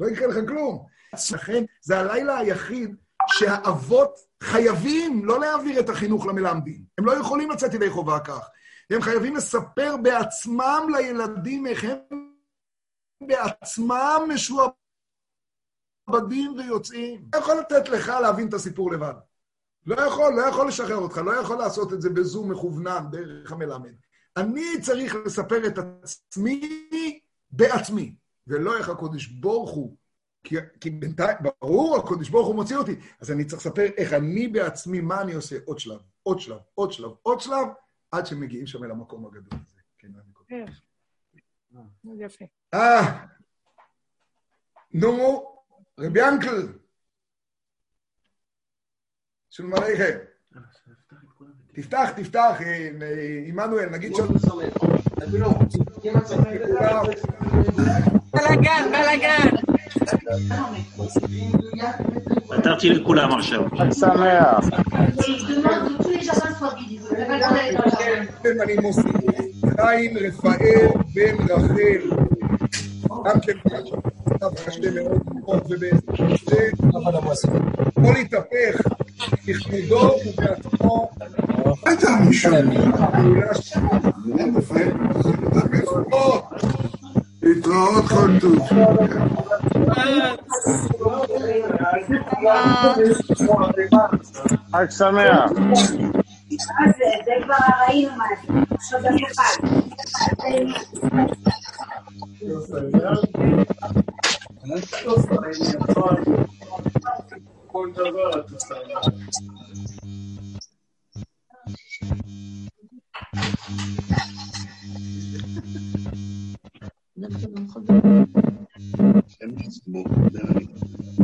לא יקרה לך כלום. לכן זה הלילה היחיד שהאבות חייבים לא להעביר את החינוך למלמדים. הם לא יכולים לצאת ידי חובה כך. הם חייבים לספר בעצמם לילדים איך הם בעצמם משועבדים ויוצאים. לא יכול לתת לך להבין את הסיפור לבד. לא יכול, לא יכול לשחרר אותך, לא יכול לעשות את זה בזום מכוונן דרך המלמד. אני צריך לספר את עצמי בעצמי, ולא איך הקודש ברוך כי, כי בינתיים, ברור, הקודש ברוך הוא מוציא אותי, אז אני צריך לספר איך אני בעצמי, מה אני עושה עוד שלב, עוד שלב, עוד שלב, עוד שלב, עד שמגיעים שם אל המקום הגדול הזה. כן, אני. מאוד יפה. אה, נו, רבי ינקל, שלום עליכם. תפתח, תפתח, אה, אה, עמנואל, נגיד שלום. בלאגן, בלאגן. פתרתי לכולם עכשיו. חג שמח. כן, אני מוסיף, חיים רפאל בן רחל, גם כן קשה מאוד, מאוד ובזה, יכול להתהפך בכבודו ובעצמו. הייתה מישהו. להתראות. להתראות כל טוב. חג שמח. זה כבר نبذ خضر